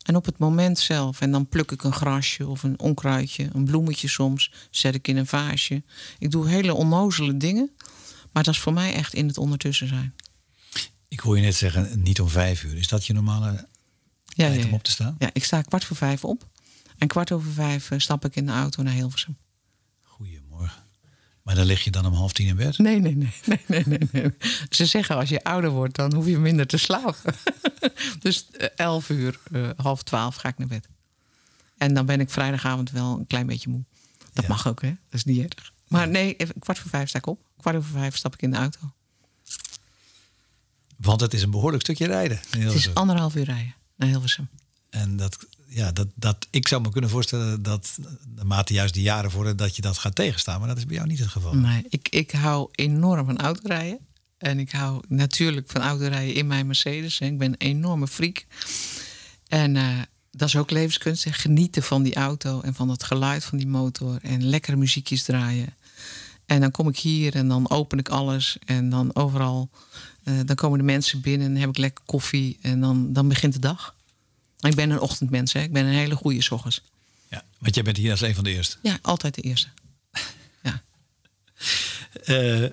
en op het moment zelf. En dan pluk ik een grasje of een onkruidje, een bloemetje soms, zet ik in een vaasje. Ik doe hele onnozele dingen, maar dat is voor mij echt in het ondertussen zijn. Ik hoor je net zeggen, niet om vijf uur. Is dat je normale ja, tijd om op te staan? Ja, ik sta kwart voor vijf op. En kwart over vijf eh, stap ik in de auto naar Hilversum. Goedemorgen. Maar dan lig je dan om half tien in bed? Nee, nee, nee. nee, nee, nee, nee. Ze zeggen als je ouder wordt, dan hoef je minder te slapen. [LAUGHS] dus uh, elf uur, uh, half twaalf ga ik naar bed. En dan ben ik vrijdagavond wel een klein beetje moe. Dat ja. mag ook, hè? Dat is niet erg. Maar nee, even, kwart voor vijf sta ik op. Kwart over vijf stap ik in de auto. Want het is een behoorlijk stukje rijden. Het is anderhalf uur rijden naar Hilversum. En dat, ja, dat, dat, ik zou me kunnen voorstellen dat naarmate juist die jaren worden dat je dat gaat tegenstaan. Maar dat is bij jou niet het geval. Nee, ik, ik hou enorm van autorijden. En ik hou natuurlijk van autorijden in mijn Mercedes. Ik ben een enorme freak. En uh, dat is ook levenskunst. Genieten van die auto en van het geluid van die motor. En lekkere muziekjes draaien. En dan kom ik hier en dan open ik alles. En dan overal, uh, dan komen de mensen binnen en heb ik lekker koffie. En dan, dan begint de dag. Ik ben een ochtendmens, hè. ik ben een hele goede ochtends. Ja, want jij bent hier als een van de eerste. Ja, altijd de eerste. [LAUGHS] ja. Uh,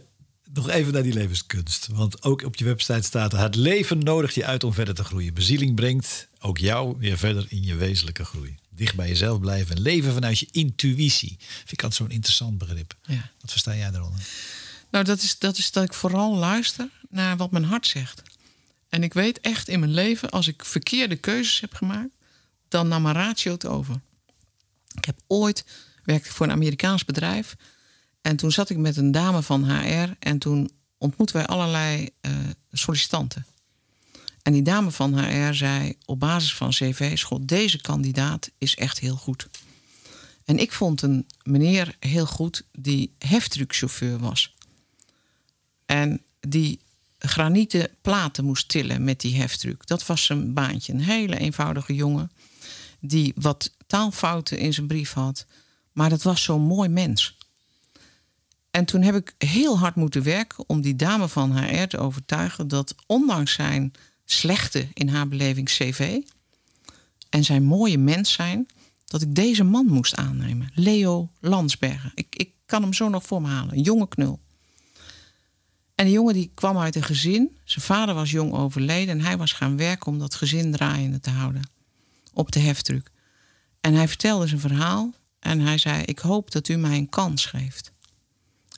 nog even naar die levenskunst. Want ook op je website staat: Het leven nodigt je uit om verder te groeien. Bezieling brengt ook jou weer verder in je wezenlijke groei. Dicht bij jezelf blijven en leven vanuit je intuïtie. Vind ik altijd zo'n interessant begrip. Ja. Wat versta jij daaronder? Nou, dat is, dat is dat ik vooral luister naar wat mijn hart zegt. En ik weet echt in mijn leven, als ik verkeerde keuzes heb gemaakt, dan nam mijn ratio het over. Ik heb ooit werkte voor een Amerikaans bedrijf. En toen zat ik met een dame van HR en toen ontmoetten wij allerlei uh, sollicitanten. En die dame van HR zei op basis van cv's: God, deze kandidaat is echt heel goed. En ik vond een meneer heel goed die heftruckchauffeur was. En die granieten platen moest tillen met die heftruck. Dat was zijn baantje. Een hele eenvoudige jongen die wat taalfouten in zijn brief had. Maar dat was zo'n mooi mens. En toen heb ik heel hard moeten werken om die dame van HR te overtuigen dat ondanks zijn slechte in haar beleving cv en zijn mooie mens zijn, dat ik deze man moest aannemen. Leo Landsbergen. Ik, ik kan hem zo nog voor me halen. Een jonge knul. En die jongen die kwam uit een gezin. Zijn vader was jong overleden en hij was gaan werken om dat gezin draaiende te houden. Op de heftruck. En hij vertelde zijn verhaal en hij zei: Ik hoop dat u mij een kans geeft.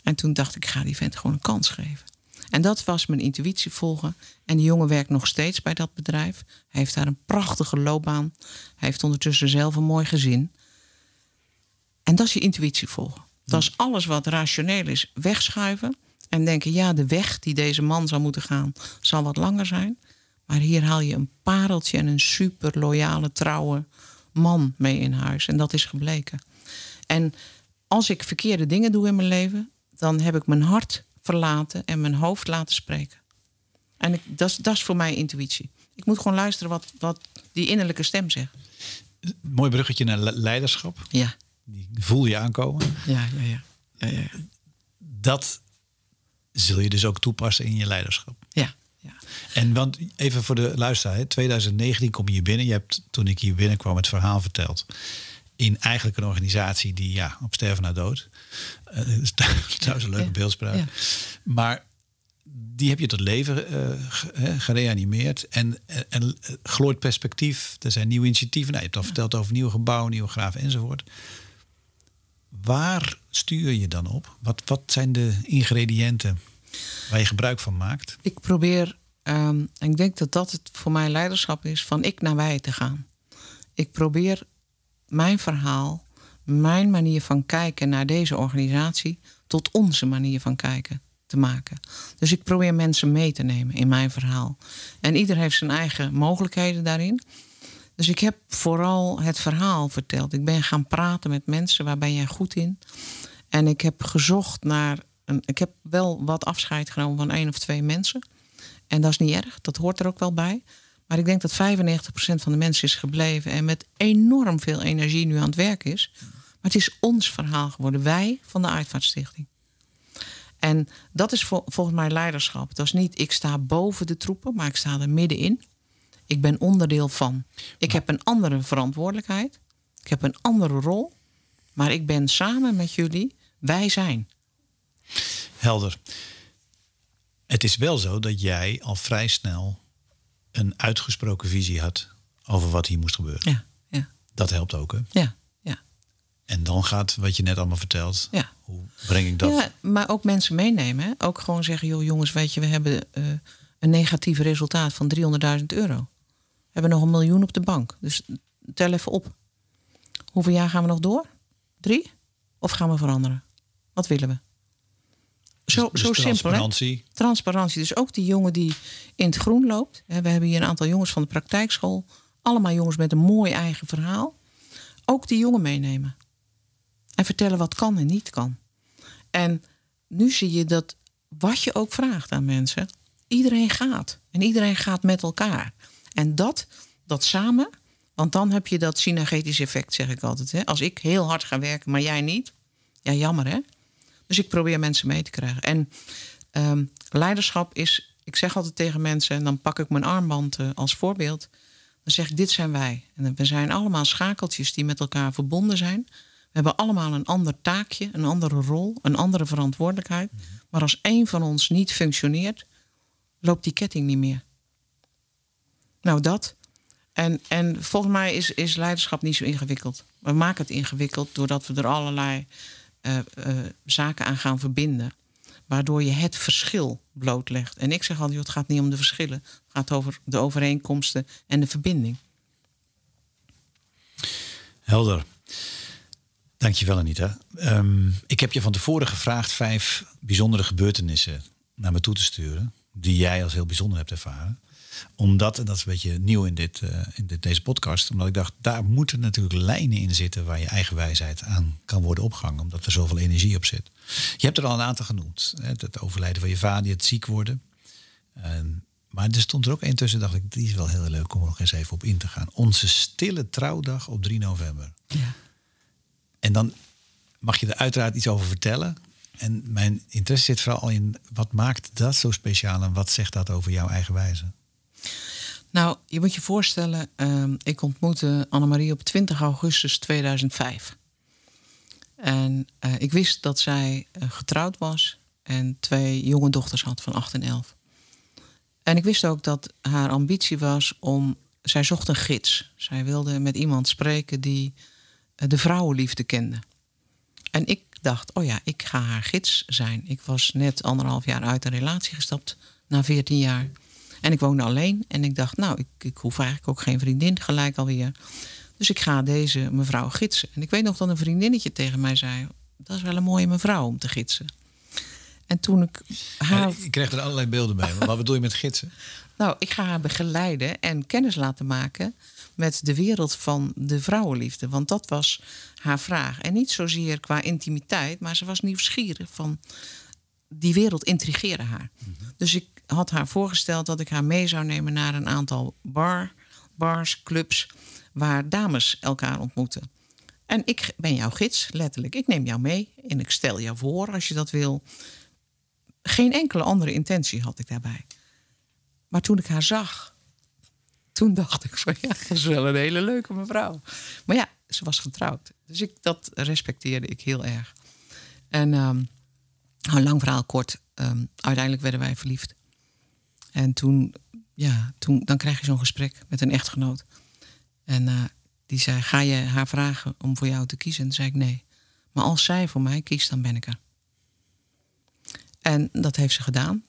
En toen dacht ik: Ik ga die vent gewoon een kans geven. En dat was mijn intuïtie volgen. En die jongen werkt nog steeds bij dat bedrijf. Hij heeft daar een prachtige loopbaan. Hij heeft ondertussen zelf een mooi gezin. En dat is je intuïtie volgen. Dat is alles wat rationeel is, wegschuiven. En denken, ja, de weg die deze man zou moeten gaan, zal wat langer zijn. Maar hier haal je een pareltje en een super loyale, trouwe man mee in huis. En dat is gebleken. En als ik verkeerde dingen doe in mijn leven, dan heb ik mijn hart verlaten en mijn hoofd laten spreken. En dat, is, dat is voor mij intuïtie. Ik moet gewoon luisteren wat, wat die innerlijke stem zegt. Mooi bruggetje naar leiderschap. Ja. Die voel je aankomen. Ja, ja, ja. ja, ja. Dat zul je dus ook toepassen in je leiderschap. Ja. ja. En want even voor de luisteraar, 2019 kom je hier binnen. Je hebt toen ik hier binnenkwam het verhaal verteld. In eigenlijk een organisatie die ja, op sterven na dood. Uh, dat is [LAUGHS] een leuke ja. beeldspraak. Ja. Maar die heb je tot leven uh, gereanimeerd. En, en, en glooit perspectief. Er zijn nieuwe initiatieven. Nou, je hebt al verteld over nieuwe gebouwen, nieuwe graven enzovoort. Waar stuur je dan op? Wat, wat zijn de ingrediënten waar je gebruik van maakt? Ik probeer, um, en ik denk dat dat het voor mij leiderschap is, van ik naar wij te gaan. Ik probeer mijn verhaal, mijn manier van kijken naar deze organisatie, tot onze manier van kijken te maken. Dus ik probeer mensen mee te nemen in mijn verhaal. En ieder heeft zijn eigen mogelijkheden daarin. Dus ik heb vooral het verhaal verteld. Ik ben gaan praten met mensen, waar ben jij goed in? En ik heb gezocht naar. Een, ik heb wel wat afscheid genomen van één of twee mensen. En dat is niet erg, dat hoort er ook wel bij. Maar ik denk dat 95% van de mensen is gebleven en met enorm veel energie nu aan het werk is. Maar het is ons verhaal geworden, wij van de Uitvaartstichting. En dat is volgens mij leiderschap. Dat is niet ik sta boven de troepen, maar ik sta er middenin. Ik ben onderdeel van. Ik heb een andere verantwoordelijkheid. Ik heb een andere rol. Maar ik ben samen met jullie. Wij zijn. Helder. Het is wel zo dat jij al vrij snel een uitgesproken visie had over wat hier moest gebeuren. Ja, ja. Dat helpt ook, hè? Ja, ja. En dan gaat wat je net allemaal vertelt. Ja. Hoe breng ik dat? Ja, maar ook mensen meenemen. Hè? Ook gewoon zeggen, joh jongens, weet je, we hebben uh, een negatief resultaat van 300.000 euro hebben nog een miljoen op de bank. Dus tel even op. Hoeveel jaar gaan we nog door? Drie? Of gaan we veranderen? Wat willen we? Zo, dus, zo simpel. Transparantie. Hè? Transparantie. Dus ook die jongen die in het groen loopt. We hebben hier een aantal jongens van de praktijkschool Allemaal jongens met een mooi eigen verhaal. Ook die jongen meenemen. En vertellen wat kan en niet kan. En nu zie je dat wat je ook vraagt aan mensen, iedereen gaat. En iedereen gaat met elkaar. En dat, dat samen, want dan heb je dat synergetisch effect, zeg ik altijd. Hè? Als ik heel hard ga werken, maar jij niet, ja, jammer hè. Dus ik probeer mensen mee te krijgen. En um, leiderschap is, ik zeg altijd tegen mensen, en dan pak ik mijn armband uh, als voorbeeld. Dan zeg ik, dit zijn wij. En we zijn allemaal schakeltjes die met elkaar verbonden zijn. We hebben allemaal een ander taakje, een andere rol, een andere verantwoordelijkheid. Maar als één van ons niet functioneert, loopt die ketting niet meer. Nou, dat. En, en volgens mij is, is leiderschap niet zo ingewikkeld. We maken het ingewikkeld doordat we er allerlei uh, uh, zaken aan gaan verbinden. Waardoor je het verschil blootlegt. En ik zeg altijd, het gaat niet om de verschillen. Het gaat over de overeenkomsten en de verbinding. Helder. Dankjewel Anita. Um, ik heb je van tevoren gevraagd vijf bijzondere gebeurtenissen naar me toe te sturen. Die jij als heel bijzonder hebt ervaren. Omdat, en dat is een beetje nieuw in, dit, uh, in dit, deze podcast. Omdat ik dacht, daar moeten natuurlijk lijnen in zitten waar je eigen wijsheid aan kan worden opgehangen. Omdat er zoveel energie op zit. Je hebt er al een aantal genoemd. Hè? Het overlijden van je vader, het ziek worden. Um, maar er stond er ook één tussen, dacht ik, die is wel heel leuk om er nog eens even op in te gaan. Onze stille trouwdag op 3 november. Ja. En dan mag je er uiteraard iets over vertellen. En mijn interesse zit vooral in wat maakt dat zo speciaal en wat zegt dat over jouw eigen wijze? Nou, je moet je voorstellen, uh, ik ontmoette Annemarie op 20 augustus 2005. En uh, ik wist dat zij uh, getrouwd was en twee jonge dochters had van 8 en 11. En ik wist ook dat haar ambitie was om. Zij zocht een gids. Zij wilde met iemand spreken die de vrouwenliefde kende. En ik dacht, oh ja, ik ga haar gids zijn. Ik was net anderhalf jaar uit een relatie gestapt, na 14 jaar. En ik woonde alleen. En ik dacht, nou, ik, ik hoef eigenlijk ook geen vriendin gelijk alweer. Dus ik ga deze mevrouw gidsen. En ik weet nog dat een vriendinnetje tegen mij zei: Dat is wel een mooie mevrouw om te gidsen. En toen ik haar. Ja, ik kreeg er allerlei beelden bij. Maar wat bedoel je met gidsen? [LAUGHS] Nou, ik ga haar begeleiden en kennis laten maken met de wereld van de vrouwenliefde. Want dat was haar vraag. En niet zozeer qua intimiteit, maar ze was nieuwsgierig van. Die wereld intrigeerde haar. Dus ik had haar voorgesteld dat ik haar mee zou nemen naar een aantal bar, bars, clubs, waar dames elkaar ontmoeten. En ik ben jouw gids, letterlijk. Ik neem jou mee en ik stel jou voor als je dat wil. Geen enkele andere intentie had ik daarbij. Maar toen ik haar zag, toen dacht ik van ja, dat is wel een hele leuke mevrouw. Maar ja, ze was getrouwd. Dus ik, dat respecteerde ik heel erg. En um, lang verhaal kort, um, uiteindelijk werden wij verliefd. En toen, ja, toen dan krijg je zo'n gesprek met een echtgenoot. En uh, die zei, ga je haar vragen om voor jou te kiezen? En toen zei ik nee. Maar als zij voor mij kiest, dan ben ik er. En dat heeft ze gedaan.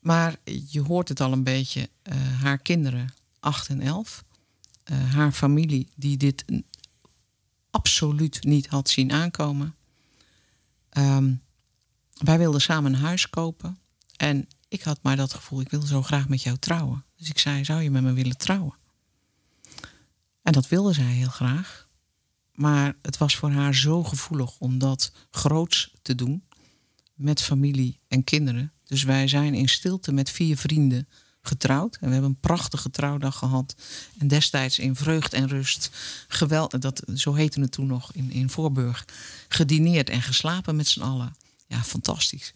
Maar je hoort het al een beetje. Uh, haar kinderen, 8 en 11. Uh, haar familie, die dit absoluut niet had zien aankomen. Um, wij wilden samen een huis kopen. En ik had maar dat gevoel, ik wil zo graag met jou trouwen. Dus ik zei, zou je met me willen trouwen? En dat wilde zij heel graag. Maar het was voor haar zo gevoelig om dat groots te doen. Met familie en kinderen. Dus wij zijn in stilte met vier vrienden getrouwd. En we hebben een prachtige trouwdag gehad. En destijds in vreugd en rust. Geweld, dat, zo heette het toen nog in, in Voorburg. Gedineerd en geslapen met z'n allen. Ja, fantastisch.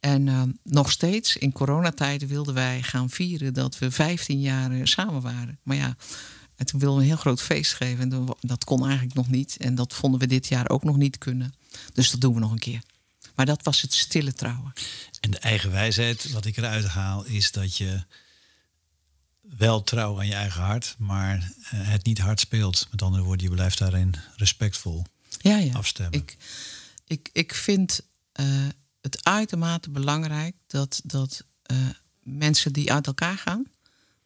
En uh, nog steeds in coronatijd wilden wij gaan vieren dat we 15 jaar samen waren. Maar ja, en toen wilden we een heel groot feest geven. En dat kon eigenlijk nog niet. En dat vonden we dit jaar ook nog niet kunnen. Dus dat doen we nog een keer. Maar dat was het stille trouwen. En de eigen wijsheid, wat ik eruit haal, is dat je wel trouw aan je eigen hart, maar uh, het niet hard speelt. Met andere woorden, je blijft daarin respectvol ja, ja. afstemmen. Ik, ik, ik vind uh, het uitermate belangrijk dat, dat uh, mensen die uit elkaar gaan,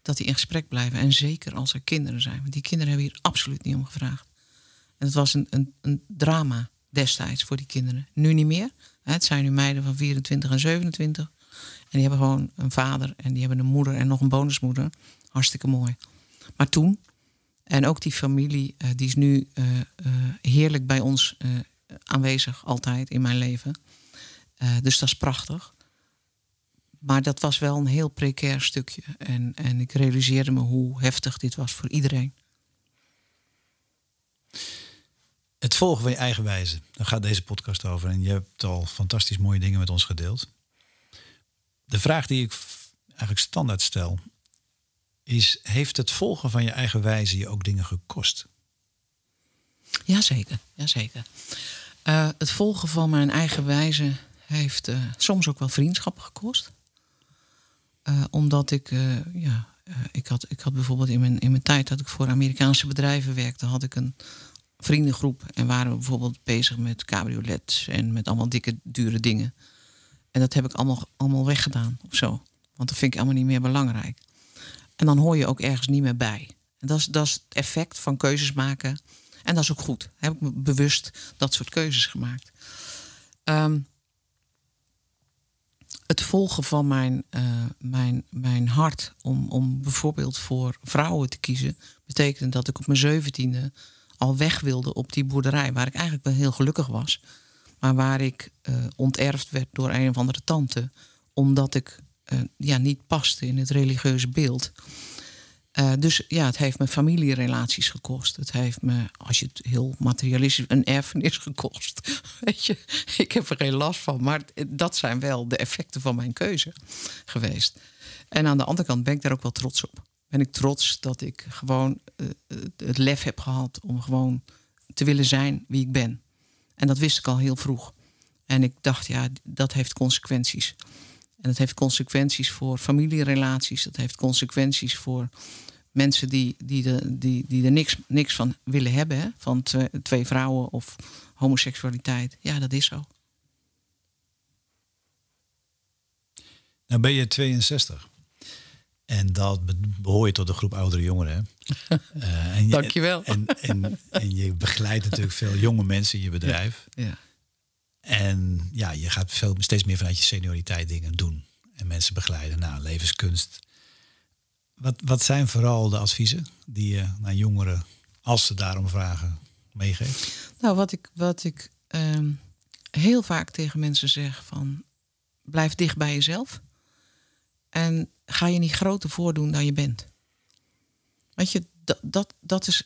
dat die in gesprek blijven. En zeker als er kinderen zijn. Want die kinderen hebben hier absoluut niet om gevraagd. En het was een, een, een drama destijds voor die kinderen. Nu niet meer. Het zijn nu meiden van 24 en 27. En die hebben gewoon een vader en die hebben een moeder en nog een bonusmoeder. Hartstikke mooi. Maar toen, en ook die familie, eh, die is nu eh, eh, heerlijk bij ons eh, aanwezig, altijd in mijn leven. Eh, dus dat is prachtig. Maar dat was wel een heel precair stukje. En, en ik realiseerde me hoe heftig dit was voor iedereen. Het volgen van je eigen wijze. Daar gaat deze podcast over. En je hebt al fantastisch mooie dingen met ons gedeeld. De vraag die ik eigenlijk standaard stel is: heeft het volgen van je eigen wijze je ook dingen gekost? Jazeker, jazeker. Eh het volgen van mijn eigen wijze heeft eh, soms ook wel vriendschappen gekost. Eh, omdat ik, eh, ja, ik, had, ik had bijvoorbeeld in mijn, in mijn tijd dat ik voor Amerikaanse bedrijven werkte, had ik een vriendengroep en waren we bijvoorbeeld bezig met cabriolets en met allemaal dikke, dure dingen. En dat heb ik allemaal, allemaal weggedaan of zo. Want dat vind ik allemaal niet meer belangrijk. En dan hoor je ook ergens niet meer bij. En dat is, dat is het effect van keuzes maken. En dat is ook goed. Heb ik bewust dat soort keuzes gemaakt. Ehm, het volgen van mijn, eh, mijn, mijn hart om, om bijvoorbeeld voor vrouwen te kiezen, betekende dat ik op mijn zeventiende al weg wilde op die boerderij, waar ik eigenlijk wel heel gelukkig was. Maar waar ik eh, onterfd werd door een of andere tante, omdat ik eh, ja, niet paste in het religieuze beeld. Eh, dus ja, het heeft me familierelaties gekost. Het heeft me, als je het heel materialistisch, een erfenis gekost. [LAUGHS] Weet je, ik heb er geen last van. Maar dat zijn wel de effecten van mijn keuze geweest. En aan de andere kant ben ik daar ook wel trots op. Ben ik trots dat ik gewoon eh, het lef heb gehad om gewoon te willen zijn wie ik ben. En dat wist ik al heel vroeg. En ik dacht, ja, dat heeft consequenties. En dat heeft consequenties voor familierelaties. Dat heeft consequenties voor mensen die, die, de, die, die er niks, niks van willen hebben. Hè? Van twee, twee vrouwen of homoseksualiteit. Ja, dat is zo. Nou ben je 62. En dat be- behoor je tot de groep oudere jongeren. Hè? [LAUGHS] Eh, en je, Dankjewel. En, en, en je begeleidt natuurlijk veel jonge mensen in je bedrijf. Ja. En ja, je gaat veel, steeds meer vanuit je senioriteit dingen doen. En mensen begeleiden. Nou, levenskunst. Wat, wat zijn vooral de adviezen die je naar jongeren, als ze daarom vragen, meegeeft? Nou, wat ik, wat ik ehm, heel vaak tegen mensen zeg van... blijf dicht bij jezelf. En ga je niet groter voordoen dan je bent. Weet je, dat, dat, dat is...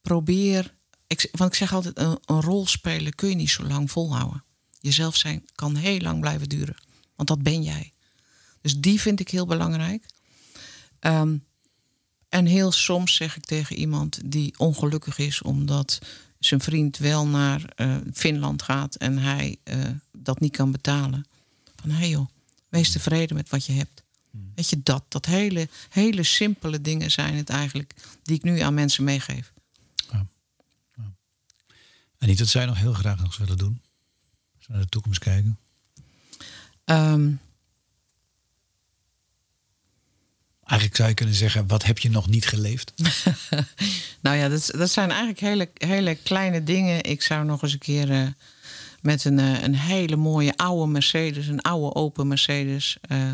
Probeer... Ik, want ik zeg altijd, een, een rol spelen kun je niet zo lang volhouden. Jezelf zijn kan heel lang blijven duren. Want dat ben jij. Dus die vind ik heel belangrijk. Ehm, en heel soms zeg ik tegen iemand die ongelukkig is omdat zijn vriend wel naar eh, Finland gaat en hij eh, dat niet kan betalen. Van hé hey joh, wees tevreden met wat je hebt. Weet je dat? Dat hele, hele simpele dingen zijn het eigenlijk die ik nu aan mensen meegeef. En niet dat zij nog heel graag nog willen doen. Als we naar de toekomst kijken. Ehm, Eigenlijk zou je kunnen zeggen, wat heb je nog niet geleefd? [LAUGHS] nou ja, dat, dat zijn eigenlijk hele, hele kleine dingen. Ik zou nog eens een keer eh, met een, eh, een hele mooie oude Mercedes, een oude open Mercedes, eh,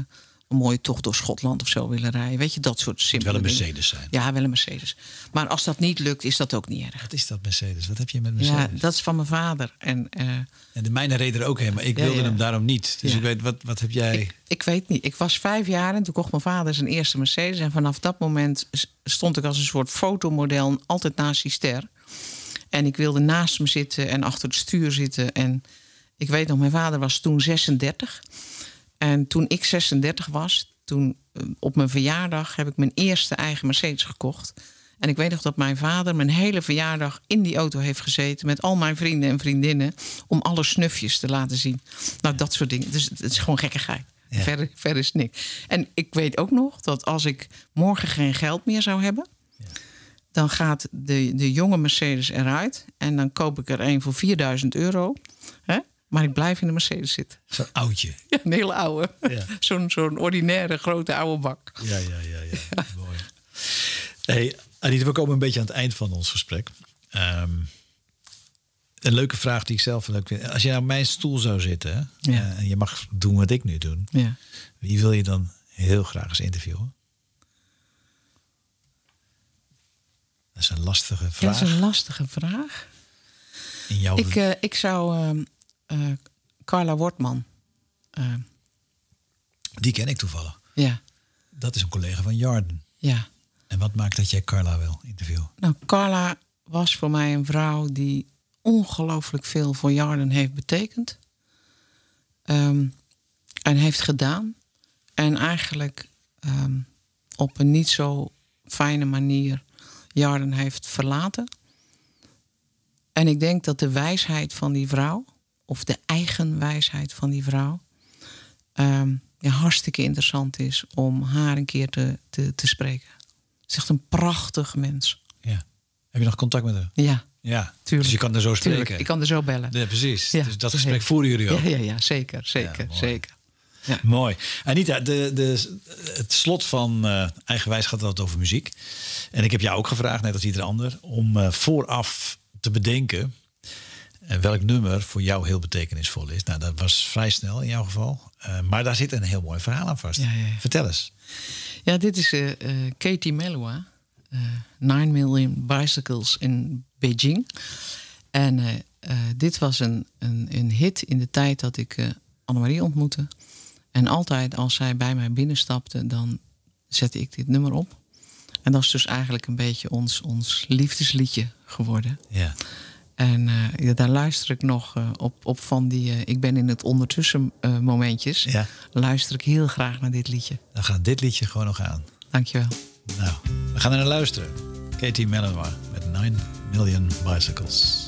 een mooie tocht door Schotland of zo willen rijden. Weet je, dat soort Het simpele wel een dingen. Mercedes zijn. Ja, wel een Mercedes. Maar als dat niet lukt, is dat ook niet erg. Wat is dat Mercedes? Wat heb je met Ja, Mercedes? dat is van mijn vader. En eh, En de mijne reden er ook heen, maar ik Ja, wilde ja. hem daarom niet. Dus Ja. ik weet, wat, wat heb jij... ik, ik weet niet. Ik was vijf jaar en toen kocht mijn vader zijn eerste Mercedes. En vanaf dat moment stond ik als een soort fotomodel altijd naast die ster. En ik wilde naast hem zitten en achter het stuur zitten. En ik weet nog, mijn vader was toen 36. En toen ik 36 was, toen eh, op mijn verjaardag heb ik mijn eerste eigen Mercedes gekocht. En ik weet nog dat mijn vader mijn hele verjaardag in die auto heeft gezeten met al mijn vrienden en vriendinnen om alle snufjes te laten zien. Nou, dat soort dingen. Dus het is gewoon gekkigheid. Ja. Verder, verder is niks. En ik weet ook nog dat als ik morgen geen geld meer zou hebben, dan gaat de, de jonge Mercedes eruit en dan koop ik er een voor 4000 euro. Hè? Maar ik blijf in de Mercedes zitten. Zo'n oudje. [LAUGHS] Ja, een hele oude. Ja. [LAUGHS] Zo'n zo'n ordinaire grote oude bak. Ja, ja, ja. ja. [LAUGHS] Mooi. Hey, Anita, we komen een beetje aan het eind van ons gesprek. Ehm, een leuke vraag die ik zelf leuk vind. Als je nou op mijn stoel zou zitten Ja. eh, en je mag doen wat ik nu doe, Ja. wie wil je dan heel graag eens interviewen? Dat is een lastige vraag. dat is een lastige vraag. In jouw... Ik, eh, ik zou ehm, eh, Carla Wortman. eh, Die ken ik toevallig. ja, Dat is een collega van Jarden. ja. En wat maakt dat jij Carla wil interviewen? Nou, Carla was voor mij een vrouw die ongelooflijk veel voor Jarden heeft betekend. Ehm, en heeft gedaan. En eigenlijk ehm, op een niet zo fijne manier Jarden heeft verlaten. En ik denk dat de wijsheid van die vrouw, of de eigen wijsheid van die vrouw, ehm, ja, hartstikke interessant is om haar een keer te, te, te spreken. Het is echt een prachtig mens. Ja. Heb je nog contact met haar? Ja, Ja. tuurlijk. Dus je kan er zo Tuurlijk, spreken. ik kan er zo bellen. Ja, precies. Ja, dus dat ja. gesprek voeren jullie ook. Ja, ja, ja zeker, zeker, mooi. zeker. Mooi. Anita, de, de, het slot van eh, Eigenwijs gaat altijd over muziek. En ik heb jou ook gevraagd, net als ieder ander, om eh, vooraf te bedenken eh, welk nummer voor jou heel betekenisvol is. Nou, dat was vrij snel in jouw geval. Eh, maar daar zit een heel mooi verhaal aan vast. Ja, ja, ja. Vertel eens. Ja, dit is eh, Katie Melua. eh 9 Million Bicycles in Beijing. En dit was een, een, een hit in de tijd dat ik Annemarie ontmoette. En altijd als zij bij mij binnenstapte, dan zette ik dit nummer op. En dat is dus eigenlijk een beetje ons, ons liefdesliedje geworden. Ja. En eh, ja, daar luister ik nog eh, op, op van die... eh, ik ben in het ondertussen momentjes. ja, Luister ik heel graag naar dit liedje. dan gaat dit liedje gewoon nog aan. Dankjewel. Nou, we gaan er naar luisteren. Katie Mellowa met 9 Million Bicycles.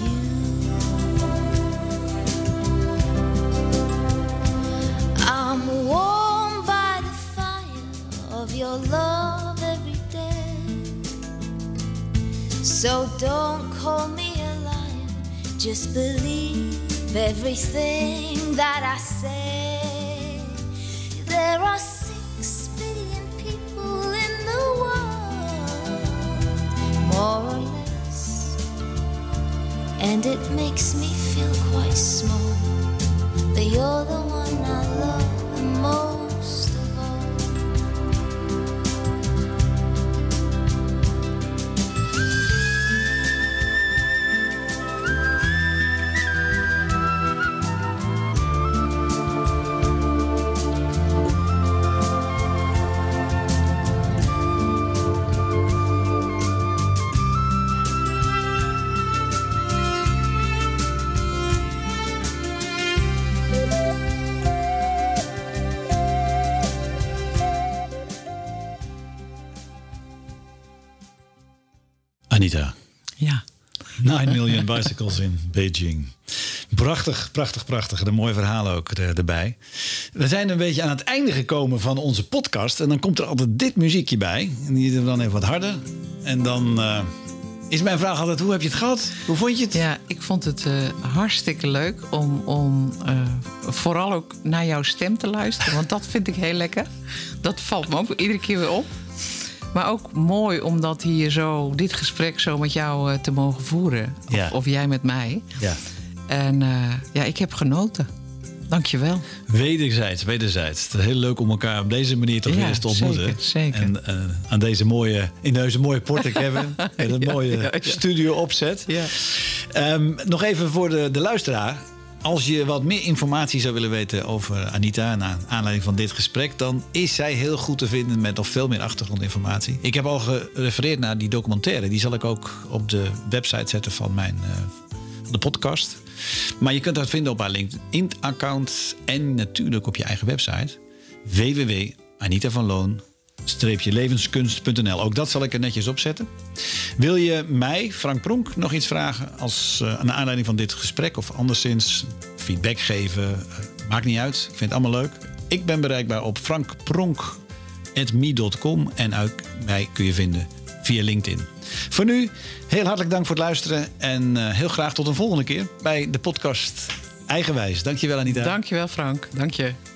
Your love every day. So don't call me a liar, just believe everything that I say. 9 million bicycles in Beijing. Prachtig, prachtig, prachtig. Een mooi verhaal ook er- erbij. We zijn een beetje aan het einde gekomen van onze podcast. En dan komt er altijd dit muziekje bij. En die is dan even wat harder. En dan eh, is mijn vraag altijd, hoe heb je het gehad? Hoe vond je het? Ja, ik vond het eh, hartstikke leuk om, om eh, vooral ook naar jouw stem te luisteren. Want dat vind ik heel lekker. Dat valt me ook iedere keer weer op. Maar ook mooi om dat hier zo, dit gesprek zo met jou eh, te mogen voeren. Of, Ja. of jij met mij. Ja. En eh, ja, ik heb genoten. Dankjewel. Wederzijds, wederzijds. Het is heel leuk om elkaar op deze manier toch Ja, weer eens te ontmoeten. zeker, zeker. En eh, aan deze mooie, in deze mooie porten, Kevin. [LAUGHS] Met een Ja, mooie ja, studio opzet. Ja. Ehm, nog even voor de, de luisteraar. Als je wat meer informatie zou willen weten over Anita... naar aanleiding van dit gesprek... dan is zij heel goed te vinden met nog veel meer achtergrondinformatie. Ik heb al gerefereerd naar die documentaire. Die zal ik ook op de website zetten van mijn eh, van de podcast. Maar je kunt dat vinden op haar LinkedIn-account... en natuurlijk op je eigen website www.anitavanloon levenskunst.nl. Ook dat zal ik er netjes opzetten. Wil je mij, Frank Pronk, nog iets vragen als uh, naar aanleiding van dit gesprek of anderszins feedback geven? Uh, maakt niet uit. Ik vind het allemaal leuk. Ik ben bereikbaar op frankpronk.me.com en ook mij kun je vinden via LinkedIn. Voor nu, heel hartelijk dank voor het luisteren en uh, heel graag tot een volgende keer bij de podcast Eigenwijs. Dankjewel Anita. Dankjewel Frank. Dank je.